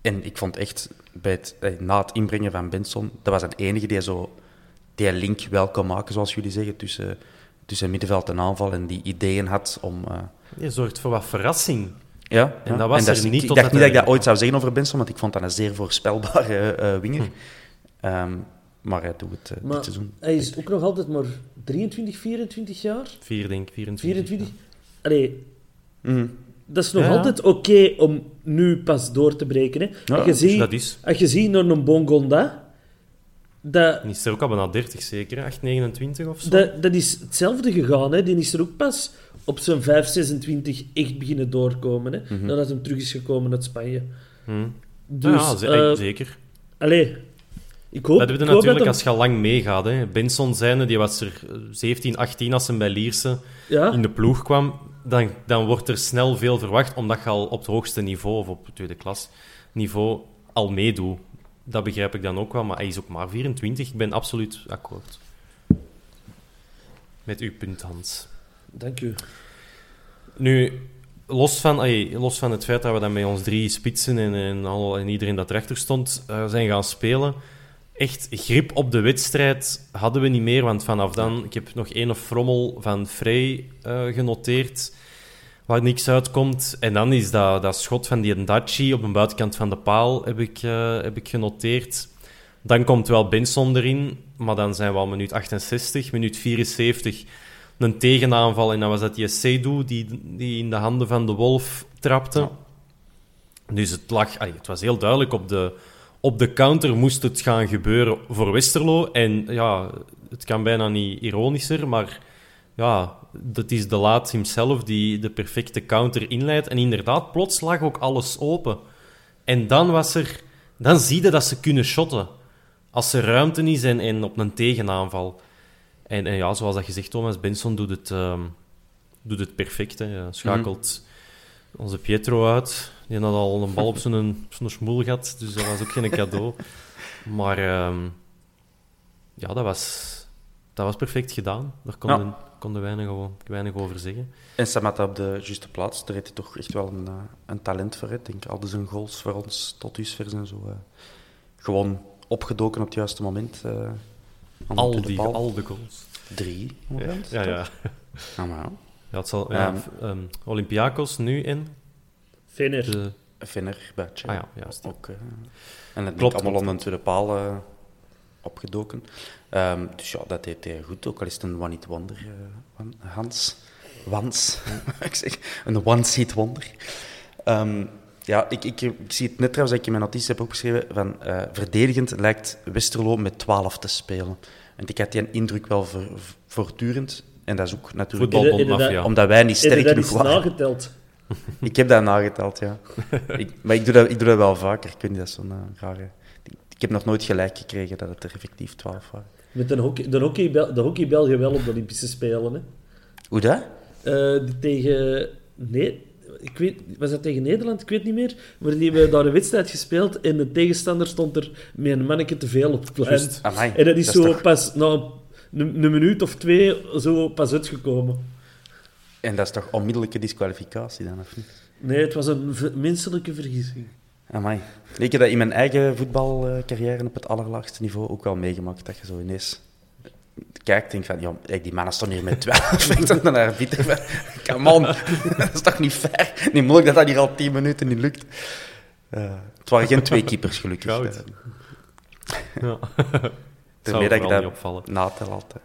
En ik vond echt, bij het, eh, na het inbrengen van Benson, dat was een enige die zo die link wel kon maken, zoals jullie zeggen, tussen, tussen middenveld en aanval en die ideeën had om... eh, Je zorgt voor wat verrassing. ja, En ja. dat was er is- niet Ik, dacht niet dat ik dat ooit zou zeggen over Benson, want ik vond dat een zeer voorspelbare eh winger. Hm. Ehm, maar hij doet het Maar dit seizoen. hij is ook nog altijd maar 23, 24 jaar? Vier, denk ik, 24. 24? Allee, Mhm. Dat is nog Ja, altijd oké om nu pas door te breken. Hè. Ja, als, je ziet, dat is. als je ziet naar een Bongonda, dat, En is er ook al bijna 30 zeker, hè? 8, 29 of zo? dat, dat is hetzelfde gegaan. Hè. Die is er ook pas op zijn 5, 26 echt beginnen doorkomen. Hè. Mhm. Nadat hij terug is gekomen uit Spanje. Hm. Dus, ja, eh, zeker. allee, ik hoop, Dat heb je ik hoop natuurlijk als je lang meegaat. Hè. Benson zijnde, die was er eh, 17, 18 als hij bij Lierse ja, in de ploeg kwam. Dan, dan wordt er snel veel verwacht, omdat je al op het hoogste niveau, of op het tweede klas niveau, al meedoet. Dat begrijp ik dan ook wel, maar hij is ook maar 24. Ik ben absoluut akkoord. Met uw punt, Hans. dank u. Nu, los, van, ay, los van het feit dat we dan met ons drie spitsen en, en, al, en iedereen dat rechter stond, eh, zijn gaan spelen. Echt grip op de wedstrijd hadden we niet meer, want vanaf dan... Ik heb nog één frommel van Frey eh, genoteerd, waar niks uitkomt. En dan is dat, dat schot van die Ndachi op de buitenkant van de paal, heb ik, eh, heb ik genoteerd. Dan komt wel Benson erin, maar dan zijn we al minuut 68, minuut 74 een tegenaanval. En dan was dat die Seydoux die, die in de handen van de Wolf trapte. Dus het lag... het was heel duidelijk op de, op de counter moest het gaan gebeuren voor Westerlo. En ja, het kan bijna niet ironischer, maar ja, dat is de laat himself die de perfecte counter inleidt. En inderdaad, plots lag ook alles open. En dan was er... Dan zie je dat ze kunnen shotten. Als er ruimte is en, en op een tegenaanval. En, en ja, zoals dat gezegd, Thomas Benson doet het, ehm, doet het perfect. Schakelt onze Pietro uit. Die had al een bal op zijn, zijn smoel gehad, dus dat was ook geen cadeau. Maar ehm, ja, dat was, dat was perfect gedaan. Daar konden, Ja. konden weinig, o- weinig over zeggen. En Samatta op de juiste plaats, daar heeft hij toch echt wel een, eh, een talent voor. hè. Ik denk, al zijn goals voor ons tot dusver zijn zo eh, gewoon opgedoken op het juiste moment. eh, de Al die, paal. al de goals. Drie, moment, Ja, ja. Ja, maar ja. Ja, het zal, ja, Ehm. Olympiakos nu in. Fener. De, Buitje. Ah ja, juist. Ook, eh, en het Klopt, allemaal klopt. aan de tweede paal eh, opgedoken. Ehm, dus ja, dat deed hij goed. Ook al is het een one-hit wonder, Wan- Hans. Wans. ik zeg, een one-seat wonder. Ehm, ja, ik, ik, ik zie het net trouwens dat ik in mijn notities heb opgeschreven van eh, verdedigend lijkt Westerlo met 12 te spelen. En ik had die een indruk wel voor, voortdurend. En dat is ook natuurlijk Voetbalbond Inderdaad. Mafia. omdat wij niet sterk dat genoeg waren. nageteld? Ik heb dat nageteld, ja. ik, maar ik doe, dat, ik doe dat wel vaker. Ik weet niet, dat zo'n eh, rare... Ik, ik heb nog nooit gelijk gekregen dat het er effectief 12 waren. Met de, hockey, de, hockey, de hockeybelgen wel op de Olympische Spelen. Hè. Hoe dat? Eh, die tegen... Nee, ik weet, was dat tegen Nederland? Ik weet niet meer. Maar die hebben daar een wedstrijd gespeeld en de tegenstander stond er met een manneke te veel op het plein. En dat is dat is zo toch- pas na een, een minuut of twee zo pas uitgekomen. En dat is toch onmiddellijke disqualificatie dan, of niet? Nee, het was een menselijke vergissing. Amai. Ik heb dat in mijn eigen voetbalcarrière op het allerlaagste niveau ook wel meegemaakt. Dat je zo ineens kijkt en denkt van, ja, die mannen staan hier met 12. Ik dan naar arbiter van, come on, dat is toch niet fair? Niet mogelijk dat dat hier al 10 minuten niet lukt. Eh, het waren geen twee keepers, gelukkig. Goud. Eh, ja. Daarmee dat ik dat opvallen. natel altijd.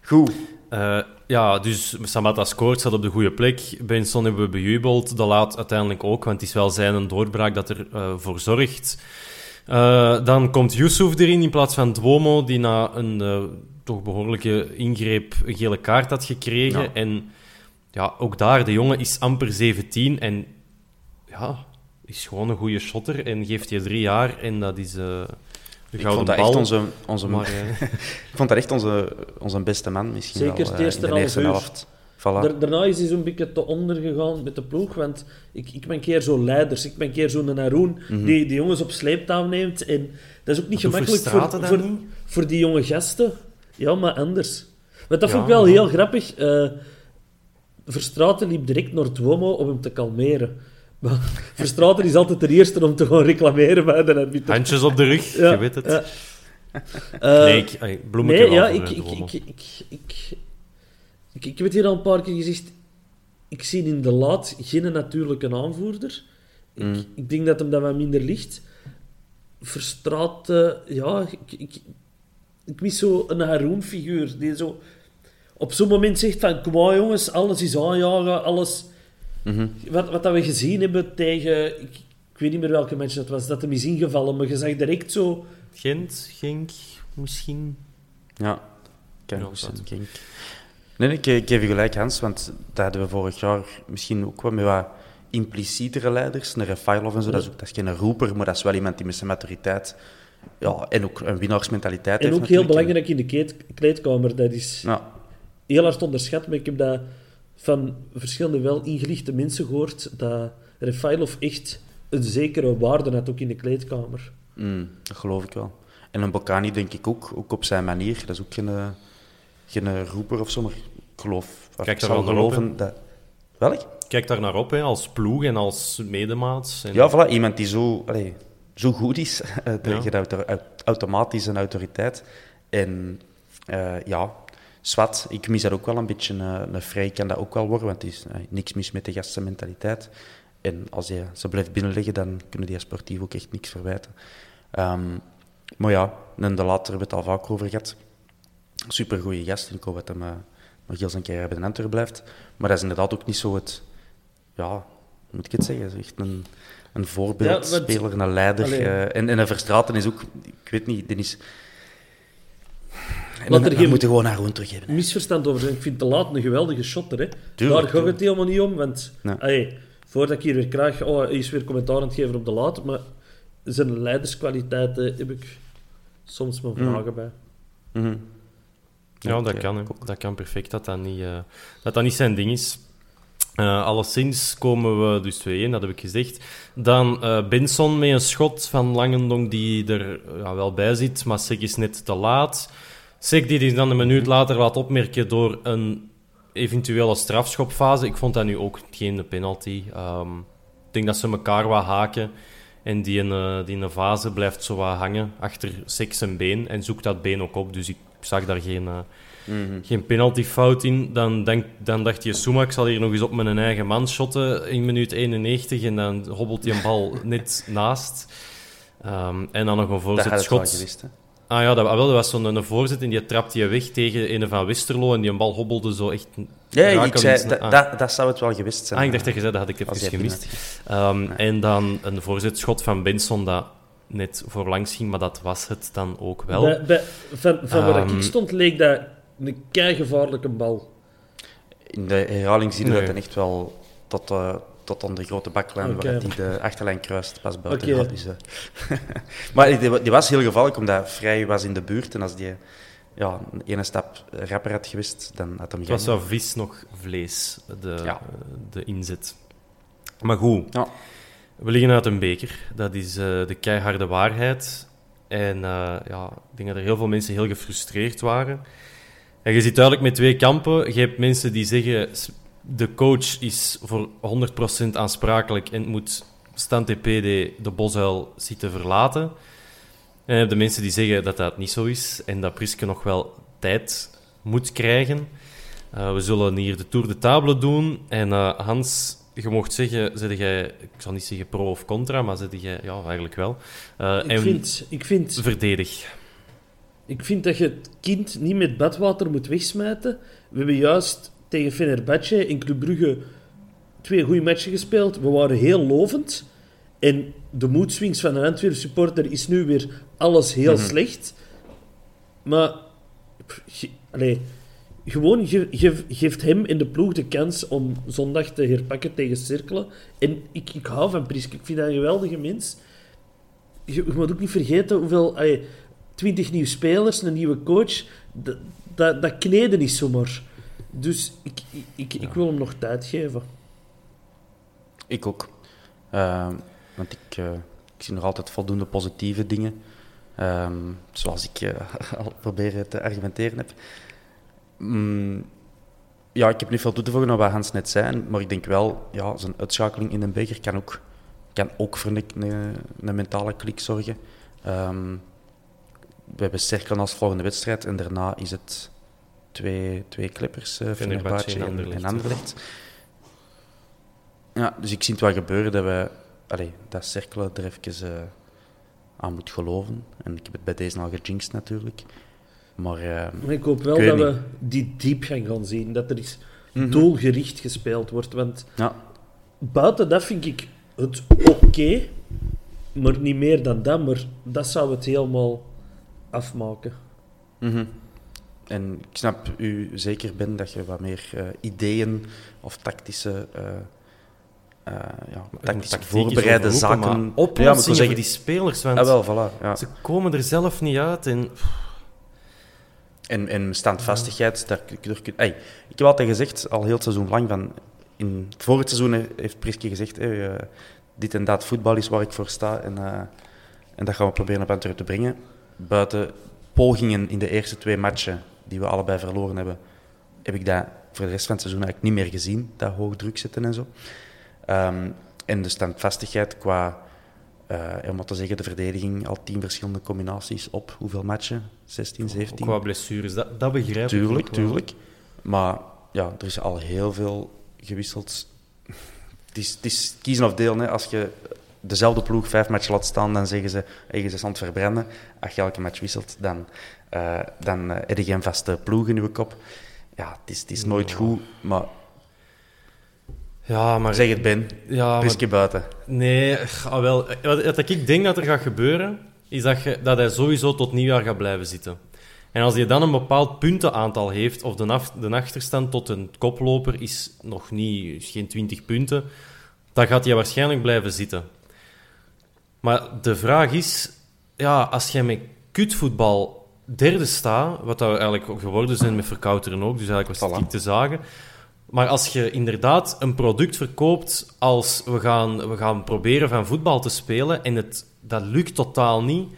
Goed. Eh, ja, dus Samatta scoort, staat op de goede plek. Benson hebben we bejubeld. De laat uiteindelijk ook, want het is wel zijn een doorbraak dat ervoor voor voor zorgt. Eh, dan komt Yusuf erin in plaats van Duomo, die na een eh, toch behoorlijke ingreep een gele kaart had gekregen. Ja. En ja, ook daar, de jongen is amper 17 en ja, is gewoon een goede shotter en geeft je drie jaar en dat is eh de Ik vond dat bal. echt onze, onze, Maar, eh, ik vond dat echt onze, onze beste man misschien Zeker wel, het eh, eerste in de eerste helft. Voilà. Daar- Daarna is hij zo'n beetje te onder gegaan met de ploeg. Want ik, ik ben een keer zo leiders. Ik ben een keer zo'n Haroon Mhm. die die jongens op sleeptouw neemt. En dat is ook niet gemakkelijk voor, voor, niet? voor die jonge gasten. Ja, maar anders. Want dat Ja, vond ik wel heel grappig. Eh Verstraeten liep direct naar Duomo om hem te kalmeren. Maar Verstraeten is altijd de eerste om te gaan reclameren bij de arbiter. handjes op de rug, Ja, je weet het. ja. Eh, nee, ik, ay, bloemetje Nee, ja, ik, eh, ik, ik, ik, ik, ik, ik heb het hier al een paar keer gezegd. Ik zie in de laat geen natuurlijke aanvoerder. Mm. Ik, ik denk dat hem dat wat minder ligt. Verstraat, eh, ja, ik, ik, ik mis zo een Haroon-figuur die zo op zo'n moment zegt van, kom maar jongens, alles is aanjagen, alles... Wat, wat dat we gezien hebben tegen... Ik, ik weet niet meer welke match dat was, dat hem is ingevallen, maar je zag direct zo... Gent, Genk, misschien. Ja, kan zijn, denk ik. Nee, nee, ik, ik geef je gelijk, Hans, want dat hadden we vorig jaar misschien ook wel met wat implicietere leiders. Een Refailov en zo, dat is, ook, dat is geen roeper, maar dat is wel iemand die met zijn maturiteit ja, en ook een winnaarsmentaliteit En heeft. ook heel belangrijk in de kleed- kleedkamer, dat is... Ja, heel hard onderschat, maar ik heb dat van verschillende wel ingelichte mensen gehoord, dat Refailov echt een zekere waarde had, ook in de kleedkamer. mm, dat geloof ik wel. En een Bocani denk ik ook, ook op zijn manier. Dat is ook geen, eh, geen eh, roeper of zo, maar ik geloof... of Kijk ik wel naar op, geloven dat... Welk? Kijk daar naar op, hè, als ploeg en als medemaats. En... Ja, voilà, iemand die zo, allee, zo goed is, eh, Ja. je automatisch een autoriteit. En eh, ja, zwart, ik mis dat ook wel een beetje. eh, een vrij kan dat ook wel worden, want het is eh, niks mis met de gasten mentaliteit. En als je ze blijft binnenleggen, dan kunnen die sportief ook echt niks verwijten. Ehm, maar ja, en de later hebben we het al vaak over gehad. Supergoeie gast, en ik hoop dat hij nog heel zijn carrière bij de Antwerp blijft. Maar dat is inderdaad ook niet zo het... Ja, hoe moet ik het zeggen? Echt een, een voorbeeldspeler, een leider. Eh, en, en een Verstraten is ook... Ik weet niet, die is... En dan, er geen- moeten gewoon naar gewoon teruggeven. misverstand over zijn. Ik vind de laat een geweldige shotter. Hè. Tuurlijk, Daar gaat het helemaal niet om. Want Nee. allee, voordat ik hier weer krijg, oh, hij is weer commentaar aan het geven op de laat. Maar zijn leiderskwaliteiten heb ik soms mijn Mm. vragen bij. Mhm. Ja, dat kan. Hè. Dat kan perfect, dat dat niet, eh, dat dat niet zijn ding is. Eh alleszins komen we dus 2-1, dat heb ik gezegd. Dan eh Benson met een schot van Langendonk die er ja, wel bij zit, maar Sek is net te laat. Sek die dan een minuut later laat opmerken door een eventuele strafschopfase. Ik vond dat nu ook geen penalty. Ehm, ik denk dat ze elkaar wat haken. En die in, eh, die een fase blijft zo wat hangen achter Sek zijn been. En zoekt dat been ook op. Dus ik zag daar geen, eh, geen penaltyfout in. Dan, denk, dan dacht je, Suma, ik zal hier nog eens op mijn eigen man shotten in minuut 91. En dan hobbelt die een bal net naast. Ehm, en dan nog een Dat had Ah ja, dat, ah, wel, dat was zo'n een voorzet en die trapte je weg tegen een van Westerlo. En die een bal hobbelde zo echt... Ja, ik zei, dat, ah. dat, dat zou het wel gewist zijn. Ah, ik dacht dat je zei, dat had ik even gemist. Ehm, En dan een voorzetschot van Benson dat net voorlangs ging, maar dat was het dan ook wel. Bij, bij, van van waar Ehm, ik stond, leek dat een keigevaarlijke bal. In de herhaling zie je Nee. dat hij echt wel tot, eh, tot aan de grote baklijn, waar hij de achterlijn kruist, pas buiten. Dus, eh. maar die, die was heel gevaarlijk, omdat Vrij was in de buurt. En als die ja, een ene stap rapper had geweest, dan had hem Het was zo vis nog vlees, de, Ja. de inzet. Maar goed, Ja. we liggen uit een beker. Dat is eh, de keiharde waarheid. En eh, ja, ik denk dat er heel veel mensen heel gefrustreerd waren. En je zit duidelijk met twee kampen. Je hebt mensen die zeggen, de coach is voor 100% aansprakelijk en moet Stan TP de, bosuil zitten verlaten. En je hebt de mensen die zeggen dat dat niet zo is en dat Priske nog wel tijd moet krijgen. Eh, we zullen hier de Tour de Table doen. En eh, Hans, je mocht zeggen, zeg jij, ik zal niet zeggen pro of contra, maar zeg jij, ja, eigenlijk wel. Eh, Ik en vind, ik, vind, verdedig. ik vind dat je het kind niet met badwater moet wegsmijten. We hebben juist tegen Fenerbahce in Club Brugge twee goede matchen gespeeld. We waren heel lovend. En de moedswings van een Antwerp supporter is nu weer alles heel slecht. Maar pff, ge- allee, gewoon ge, ge- geeft hem in de ploeg de kans om zondag te herpakken tegen Cirkelen. En ik, ik hou van Priske. Ik vind dat een geweldige mens. Je, je moet ook niet vergeten hoeveel... allee, 20 nieuwe spelers, een nieuwe coach. Dat, dat, dat kneden is zomaar. Dus ik, ik, ik, wil hem nog tijd geven. Ik ook. Eh, want ik, eh, ik zie nog altijd voldoende positieve dingen. Ehm, zoals ik eh, al proberen te argumenteren heb. Mm, ja, ik heb niet veel toe te voegen aan wat Hans net zei. Maar ik denk wel, ja, zijn uitschakeling in de beker kan ook, kan ook voor een, een, een mentale klik zorgen. Ehm, we hebben Cerkelen als volgende wedstrijd. En daarna is het twee, twee clippers, uh, Fenerbahce Fenerbahce en en, Anderlecht. en Anderlecht. Ja, dus ik zie het wel gebeuren dat we allee, dat cirkelen er even eh, aan moet geloven. En ik heb het bij deze al gejinxed natuurlijk. Maar eh, Maar ik hoop wel Ik dat niet. we die diepgang gaan zien. Dat er eens Mhm. doelgericht gespeeld wordt. Want ja, buiten dat vind ik het oké. maar niet meer dan dat. Maar dat zou het helemaal afmaken. mhm. En ik snap u zeker, Ben, dat je wat meer eh, ideeën of tactische, eh, eh, ja, tactisch Tactiek is voorbereide zaken... maar ja, maar ik oplossingen wil zeggen, voor die spelers, want Ah, wel, voilà. Ja. ze komen er zelf niet uit. En, En, en standvastigheid, daar, daar, kun- Ey, ik heb altijd gezegd, al heel het seizoen lang, van, in het seizoen heeft Priske gezegd, hey, dit en dat voetbal is waar ik voor sta en, en dat gaan we proberen op Antwerpen te brengen. Buiten pogingen in de eerste twee matchen, die we allebei verloren hebben, heb ik dat voor de rest van het seizoen eigenlijk niet meer gezien, dat hoog druk zitten en zo. Ehm, en de standvastigheid qua, uh, om te zeggen, de verdediging, al tien verschillende combinaties op hoeveel matchen? 16, 17? Qua blessures, dat, dat begrijp tuurlijk, ik Tuurlijk, tuurlijk. Maar ja, er is al heel veel gewisseld. Het is, het is kiezen of deel. Hè. Als je dezelfde ploeg vijf matchen laat staan, dan zeggen ze, hey, je aan het verbranden. Als je elke match wisselt, dan, uh, dan uh, heb je geen vaste ploeg in je kop. Ja, het is, het is nooit goed, maar... Ja, maar... Zeg het, Ben. Ja, maar... buiten. Nee, ah, wel. Wat, wat ik denk dat er gaat gebeuren, is dat, je, dat hij sowieso tot nieuwjaar gaat blijven zitten. En als hij dan een bepaald puntenaantal heeft, of de, af, de achterstand tot een koploper is nog niet, is geen 20 punten, dan gaat hij waarschijnlijk blijven zitten. Maar de vraag is, ja, als jij met kutvoetbal derde staat, wat we eigenlijk geworden zijn met verkouteren ook, dus eigenlijk was het te zagen. Maar als je inderdaad een product verkoopt als we gaan, we gaan proberen van voetbal te spelen en het, dat lukt totaal niet,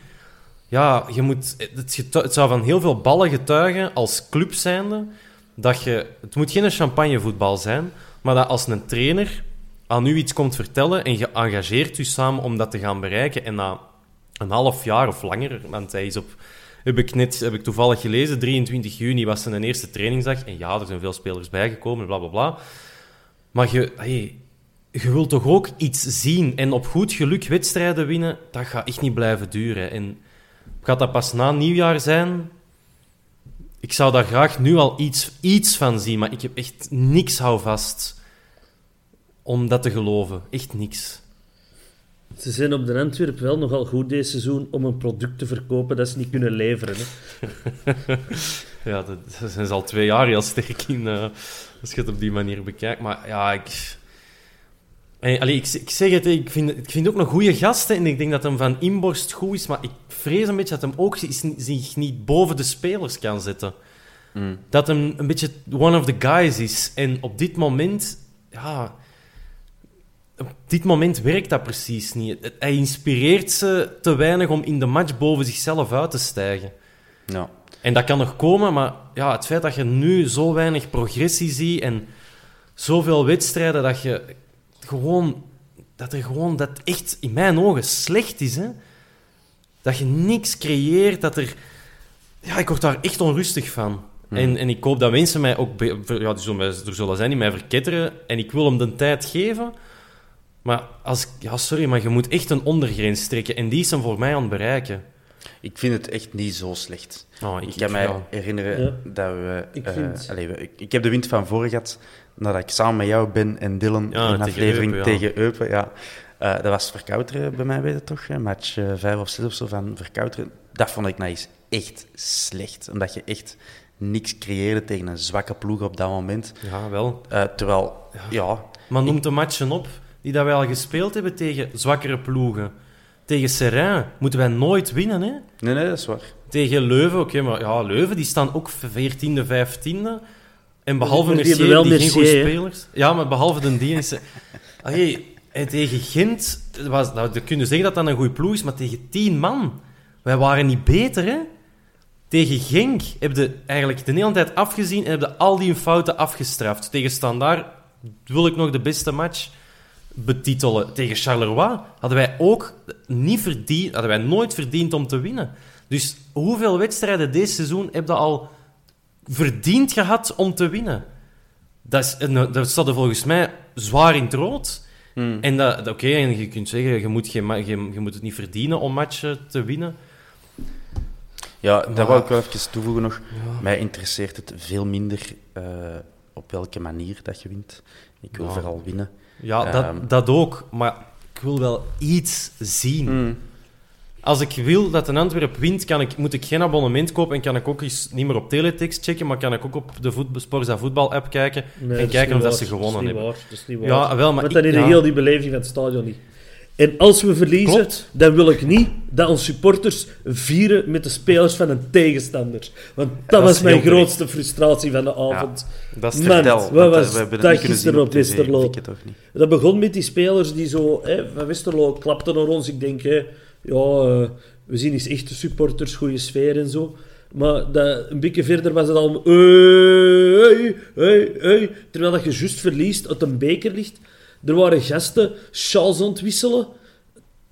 ja, je moet, het, het zou van heel veel ballen getuigen als club zijnde dat je... Het moet geen champagnevoetbal zijn, maar dat als een trainer aan u iets komt vertellen en je engageert u samen om dat te gaan bereiken en na een half jaar of langer, want hij is op... Heb ik net heb ik toevallig gelezen, 23 juni was zijn eerste trainingsdag. En ja, er zijn veel spelers bijgekomen, bla bla bla. Maar je, hey, je wilt toch ook iets zien. En op goed geluk wedstrijden winnen, dat gaat echt niet blijven duren. En Gaat dat pas na nieuwjaar zijn? Ik zou daar graag nu al iets, iets van zien, maar ik heb echt niks houvast om dat te geloven. Echt niks. Ze zijn op de Antwerp wel nogal goed deze seizoen om een product te verkopen dat ze niet kunnen leveren. Hè? ja, dat, zijn ze al twee jaar heel sterk in, uh, als je het op die manier bekijkt. Maar ja, ik, Allee, ik, ik, zeg het, ik vind, ik vind ook een goede gast. En ik denk dat hem van inborst goed is. Maar ik vrees een beetje dat hem ook zich niet boven de spelers kan zetten. Mm. Dat hem een beetje one of the guys is. En op dit moment... Ja, op dit moment werkt dat precies niet. Hij inspireert ze te weinig om in de match boven zichzelf uit te stijgen. Ja. En dat kan nog komen, maar ja, het feit dat je nu zo weinig progressie ziet en zoveel wedstrijden dat je gewoon, dat er gewoon, dat echt in mijn ogen slecht is. Hè? Dat je niks creëert, dat er... Ja, ik word daar echt onrustig van. Hmm. En, en ik hoop dat mensen mij ook... Ja, er zullen, er zullen zijn die mij verketteren. En ik wil hem de tijd geven. Maar als... Ja, sorry, maar je moet echt een ondergrens trekken. En die is hem voor mij aan het bereiken. Ik vind het echt niet zo slecht. Oh, ik, kan mij herinneren dat we... Ik, uh, allez, ik, ik, heb de wind van voren gehad nadat ik samen met jou ben en Dylan ja, een aflevering tegen Eupen. Ja. Uh, dat was verkouteren bij mij, weet je toch? Hè? Match uh, vijf of zes of zo van verkouteren. Dat vond ik nou eens echt slecht. Omdat je echt niks creëerde tegen een zwakke ploeg op dat moment. Ja, wel. Uh, terwijl, ja... ja maar noem de matchen op die dat wij al gespeeld hebben tegen zwakkere ploegen. Tegen Serrain moeten wij nooit winnen, hè? Nee, nee, dat is waar. Tegen Leuven, oké, maar ja, Leuven die staan ook 14e, 15e. En behalve Mercier, die, die geen goede spelers... Ja, maar behalve de dienst... Hey, tegen Gent... Was, nou, we kunnen zeggen dat dat een goede ploeg is, maar tegen tien man... Wij waren niet beter, hè? Tegen Genk hebben je eigenlijk de hele tijd afgezien en hebben al die fouten afgestraft. Tegen Standaard wil ik nog de beste match betitelen. Tegen Charleroi hadden wij ook niet verdiend, hadden wij nooit verdiend om te winnen. Dus hoeveel wedstrijden deze seizoen heb je al verdiend gehad om te winnen. Dat, is, dat staat er volgens mij zwaar in het rood. Hmm. En dat, oké, en je kunt zeggen, je moet, geen, je, je, moet het niet verdienen om matchen te winnen. Ja, maar, dat wil ik wel even toevoegen nog. Mij interesseert het veel minder uh, op welke manier dat je wint. Ik wil vooral winnen. Ja, dat, ehm, dat ook. Maar ik wil wel iets zien. Hmm. Als ik wil dat een Antwerp wint, kan ik, moet ik geen abonnement kopen en kan ik ook eens niet meer op teletext checken, maar kan ik ook op de Sporza voetbal-app kijken en kijken of dat ze gewonnen hebben. Waar, dat is niet waar. Ja, wel, maar Want dan in heel die beleving van het stadion niet. En als we verliezen, dan wil ik niet dat onze supporters vieren met de spelers van een tegenstander. Want dat, was mijn grootste frustratie van de avond. Ja, dat is Man, wat was we dat gisteren op Westerlo? Dat begon met die spelers die zo... Hè, van Westerlo klapten naar ons. Ik denk... Hè, ja, uh, we zien eens echte supporters, goede sfeer en zo. Maar dat, een beetje verder was het al... Hey, hey, hey, hey. Terwijl dat je juist verliest, uit een beker ligt. Er waren gasten Charles aan het wisselen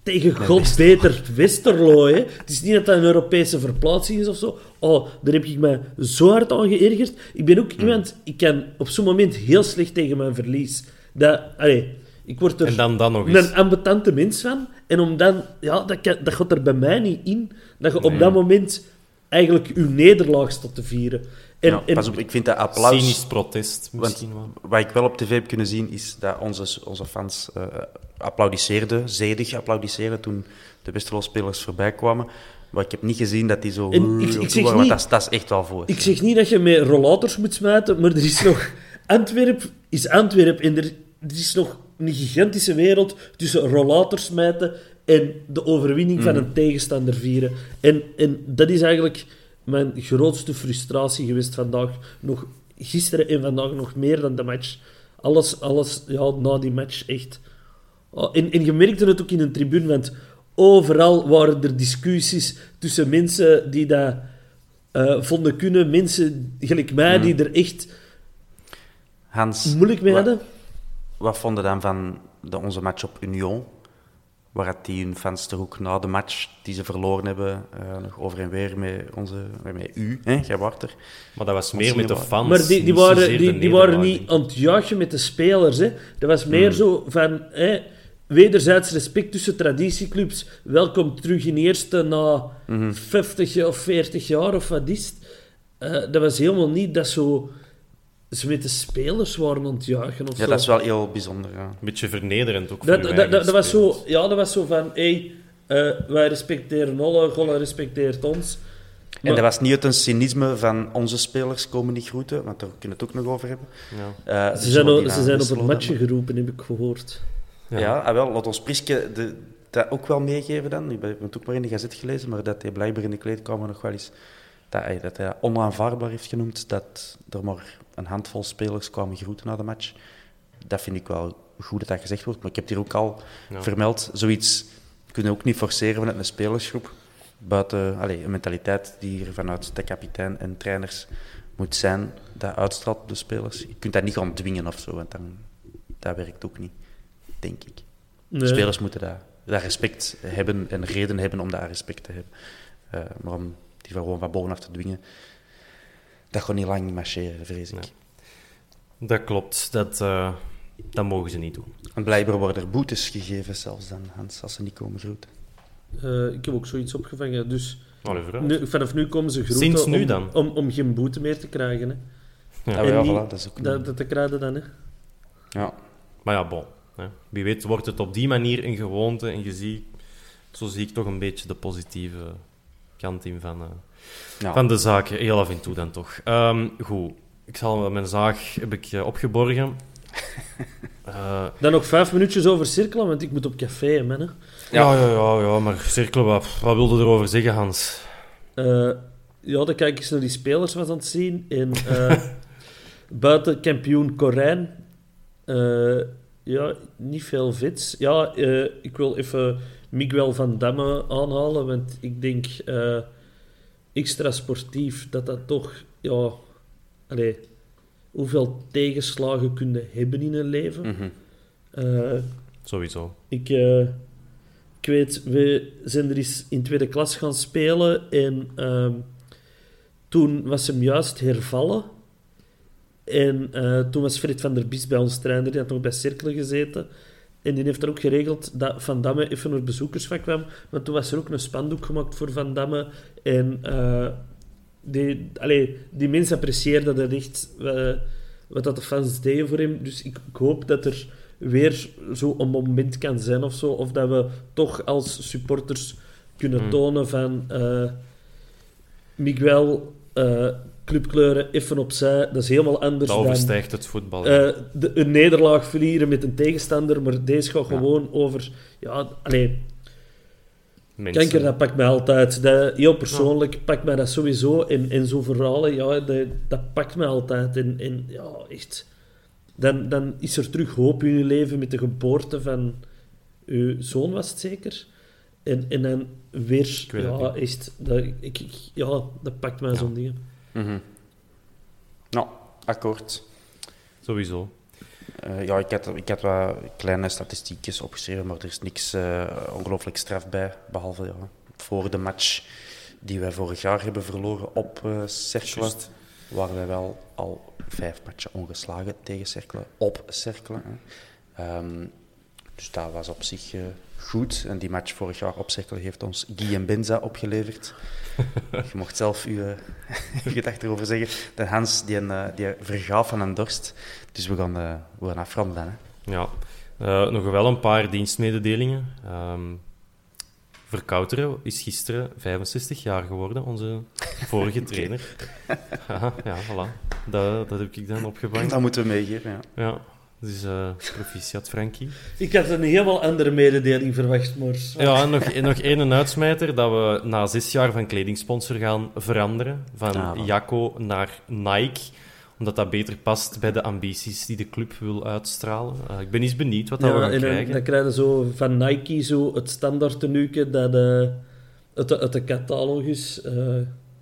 tegen god beter Westerlo. Hè. Het is niet dat dat een Europese verplaatsing is of zo. Oh, daar heb ik me zo hard aan geërgerd. Ik ben ook iemand, ik kan op zo'n moment heel slecht tegen mijn verlies. Dat, allee, ik word er En dan, dan nog eens. een ambetante mens van. En om dan, ja, dat, kan, dat gaat er bij mij niet in, dat je op dat moment eigenlijk je nederlaag staat te vieren. En, Ja, en- pas op, ik vind dat applaus... Cynisch protest, misschien wel. wat ik wel op tv heb kunnen zien, is dat onze, onze fans eh applaudisseerden, zedig applaudisseerden toen de Westerlo-spelers voorbij kwamen. Maar ik heb niet gezien dat die zo... En ik- zeg waren, niet- dat, dat is echt wel voor. Ik zeg niet dat je met rollators moet smijten, maar er is nog... Antwerp is Antwerp en er, er is nog een gigantische wereld tussen rollators smijten en de overwinning van een tegenstander vieren. En, en dat is eigenlijk mijn grootste frustratie geweest vandaag. Nog gisteren en vandaag nog meer dan de match. Alles, alles ja, na die match echt... Oh, en, en je merkte het ook in een tribune, want overal waren er discussies tussen mensen die dat eh, vonden kunnen, mensen gelijk mij, die er echt Hans, moeilijk mee wat, hadden. wat vonden dan van de, onze match op Union? Waar het die hun fans toch ook na de match die ze verloren hebben, eh, nog over en weer met, onze, met u, hè, jij er. Maar dat was meer met de fans. Maar die, die, waren, die, die waren niet aan het juichen met de spelers. Hè. Dat was meer zo van... Hè, wederzijds respect tussen traditieclubs. Welkom terug in eerste na 50 of 40 jaar of wat is het. Eh, dat was helemaal niet dat zo... De spelers waren aan het juichen of Ja, zo. dat is wel heel bijzonder. Ja. Een beetje vernederend ook Dat, voor dat, dat, dat was zo, ja, dat was zo van, hey, eh, wij respecteren Olle, Golle respecteert ons. En dat was niet uit een cynisme van onze spelers komen niet groeten, want daar kunnen we het ook nog over hebben. Ja. Eh, Ze zijn, ze zijn op het matje geroepen, heb ik gehoord. Ja, ah, wel, laat ons Priske de, dat ook wel meegeven dan. Ik heb het ook maar in de gazet gelezen, maar dat hij blijkbaar in de kleedkamer nog wel eens... Dat hij dat, hij dat onaanvaardbaar heeft genoemd, dat er maar een handvol spelers kwamen groeten na de match. Dat vind ik wel goed dat dat gezegd wordt, maar ik heb het hier ook al Ja. vermeld. Zoiets kunnen we ook niet forceren vanuit een spelersgroep. Buiten allee, een mentaliteit die er vanuit de kapitein en trainers moet zijn, dat uitstraalt op de spelers. Je kunt dat niet gaan dwingen of zo, want dan, dat werkt ook niet, denk ik. Nee. Spelers moeten dat, dat respect hebben en reden hebben om dat respect te hebben. Eh, maar om die van gewoon van bovenaf te dwingen, dat gaat niet lang marcheren, vrees ik. Dat klopt. Dat, eh, dat mogen ze niet doen. En blijkbaar worden er boetes gegeven zelfs dan, Hans, als ze niet komen groeten. Eh, ik heb ook zoiets opgevangen, dus Allee, nu, vanaf nu komen ze groeten Sinds nu om, dan? Om, om geen boete meer te krijgen. Hè. Ja. Ah, En ja, niet- voilà, dat is ook niet- Dat, dat te krijgen dan, hè. Ja. Maar ja, bon. Hè. Wie weet wordt het op die manier een gewoonte en je ziet, zo zie ik toch een beetje de positieve kant in van, eh, Ja. van de zaak. Heel af en toe dan toch. Ehm, goed, ik zal mijn zaag heb ik eh, opgeborgen. Eh, Dan nog vijf minuutjes over cirkelen, want ik moet op café, man. Hè. ja. Ja, ja, ja, maar cirkelen, wat, wat wilde erover zeggen, Hans? Eh, ja, dan kijk ik eens naar die spelers wat aan het zien. En eh, buiten kampioen Corijn, eh, ja, niet veel vits. Ja, eh, ik wil even Miguel van Damme aanhalen, want ik denk eh, extra sportief dat dat toch, ja, allee, hoeveel tegenslagen kun je hebben in een leven. Mhm. Eh, Sowieso. ik, eh, ik weet, we zijn er eens in tweede klas gaan spelen en ehm, toen was hem juist hervallen. En toen was Fred van der Bies bij ons trainer, die had nog bij Cirkelen gezeten. En die heeft er ook geregeld dat Van Damme even naar het bezoekersvak kwam. Want toen was er ook een spandoek gemaakt voor Van Damme. En eh, die, allee, die mensen apprecieerden dat echt, eh, wat dat de fans deden voor hem. Dus ik, ik hoop dat er weer zo een moment kan zijn of zo. Of dat we toch als supporters kunnen Hmm. tonen van... eh, Miguel, clubkleuren even opzij. Dat is helemaal anders Dat dan... overstijgt het voetbal. Eh, de, een nederlaag verlieren met een tegenstander, maar deze gaat gewoon over... Ja, allee, Mensen. kanker, dat pakt mij altijd. Dat, heel persoonlijk pakt mij dat sowieso. En, en zo'n verhalen, ja, dat, dat pakt mij altijd. En, en ja, echt... Dan, dan is er terug hoop in je leven met de geboorte van uw zoon, was het zeker? En, en dan weer... Ja, echt... Dat, ik, ik- ja, dat pakt mij zo'n dingen. Mhm. Nou, akkoord. Sowieso. Eh, ja, ik had, ik had wat kleine statistiekjes opgeschreven, maar er is niks eh, ongelooflijk straf bij. Behalve ja, voor de match die wij vorig jaar hebben verloren op eh Cercle, waren wij wel al vijf matchen ongeslagen tegen Cercle, op Cercle. Dus dat was op zich eh, goed. En die match vorig jaar op Cercle heeft ons Guy en Benza opgeleverd. Je mocht zelf uw eh, gedachten erover zeggen. De Hans die, een, eh, die vergaaf van een dorst. Dus we gaan, eh, we gaan afronden. Hè. Ja. Nog wel een paar dienstmededelingen. Ehm Verkouteren is gisteren 65 jaar geworden, onze vorige trainer. Haha, ja, voilà. Dat, dat heb ik dan opgevangen. Dat moeten we meegeven. Ja. Ja, dus eh proficiat, Frankie. Ik had een helemaal andere mededeling verwacht, maar... Ja, en nog, en nog één uitsmijter, dat we na zes jaar van kledingsponsor gaan veranderen. Van Ah. Jacco naar Nike, omdat dat beter past bij de ambities die de club wil uitstralen. Eh, ik ben eens benieuwd wat dat we Ja, gaan en dan, krijgen. dan zo van Nike zo het standaard tenuke dat eh, uit, de, uit de catalogus. eh,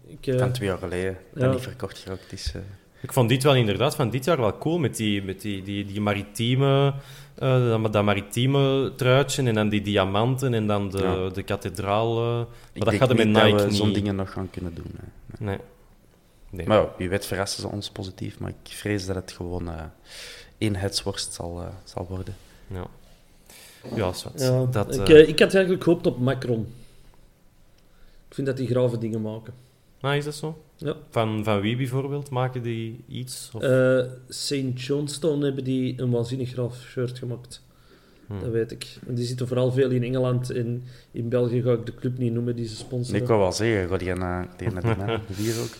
ik, eh, Van twee jaar geleden. Dat Ja. niet verkocht geraakt is. eh. Ik vond dit wel inderdaad van dit jaar wel cool met die, met die, die, die maritieme, eh, dat, dat maritieme truitje en dan die diamanten en dan de, Ja. de kathedraal. eh, maar Ik dat denk gaat er met niet Nike dat we niet. zo'n dingen nog gaan kunnen doen. Hè. Nee. nee. Maar wie weet verrassen ze ons positief. Maar ik vrees dat het gewoon eh eenheidsworst zal, zal worden. Ja, ja, zwart. ja, dat, ik, ik had eigenlijk gehoopt op Macron. Ik vind dat die grave dingen maken. Ah, is dat zo? Ja. Van, van wie bijvoorbeeld? Maken die iets? Of... Eh St. Johnstone hebben die een waanzinnig graaf shirt gemaakt. Hmm. Dat weet ik. En die zitten vooral veel in Engeland. En in België ga ik de club niet noemen die ze sponsoren. Ik wou wel zeggen, ga die naar die naar die ook.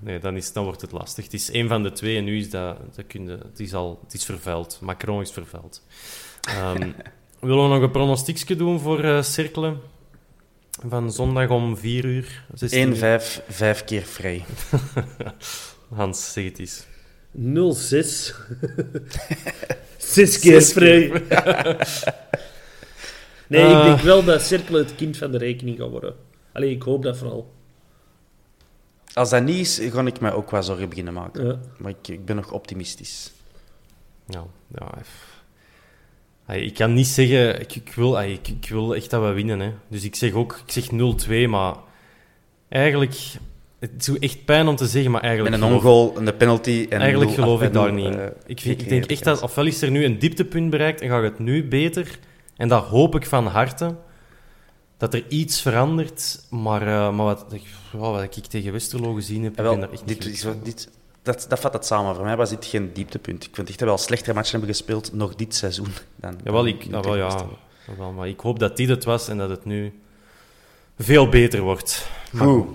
Nee, dan, is, dan wordt het lastig. Het is één van de twee en nu is dat... dat kun je, het, is al, het is vervuild. Macron is vervuild. Ehm, willen we nog een pronostiekje doen voor eh Cirkelen? Van zondag om 4 uur. 16 uur. 1, 5, 5 keer vrij. Hans, zeg het eens. 06. Zes keer vrij. nee, ik Ah. denk wel dat Cirkel het kind van de rekening gaat worden. Allee, ik hoop dat vooral. Als dat niet is, ga ik mij ook wel zorgen beginnen maken. Ja. Maar ik, ik ben nog optimistisch. Ja, ja. f- Ay, ik kan niet zeggen... Ik, ik, wil, ay, ik, ik wil echt dat we winnen. Hè. Dus ik zeg ook... Ik zeg 0-2, maar... Eigenlijk... Het doet echt pijn om te zeggen, maar eigenlijk... Met een ongoal, een penalty en Eigenlijk geloof af- ik daar niet in. eh, ik, ik denk echt dat ofwel is er nu een dieptepunt bereikt en gaat het nu beter. En dat hoop ik van harte. Dat er iets verandert. Maar, eh, maar wat, ik, wat ik tegen Westerlo gezien heb, Ja, ik ben daar echt niet dit, is, gelukkig wel- dit, dat, dat vat het samen. Voor mij was dit geen dieptepunt. Ik vind echt dat we wel slechtere matchen hebben gespeeld nog dit seizoen. Dan. Jawel, dan ik, nu jawel, ja, Westerlo. jawel, maar ik hoop dat dit het was en dat het nu veel beter wordt. Goed,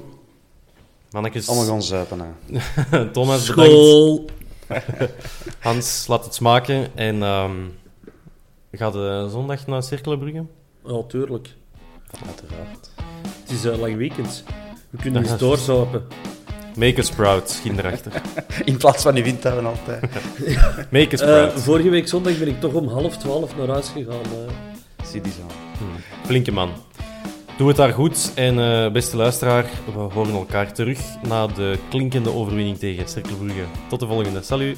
Mannetjes, allemaal gaan zuipen. Hè. Thomas, bedankt. School. Hans, laat het smaken. En ehm gaat de zondag naar Cirkelenbrugge? Ja, tuurlijk. Uiteraard. Het is een lang weekend. We kunnen eens doorzopen. Make us proud, schiet erachter. In plaats van die windtuigen altijd. Make us Eh, proud. vorige week zondag ben ik toch om half twaalf naar huis gegaan. eh. Zie die zo. Flinke man. Doe het daar goed. En eh, beste luisteraar, we horen elkaar terug na de klinkende overwinning tegen Cercle Brugge. Tot de volgende. Salut.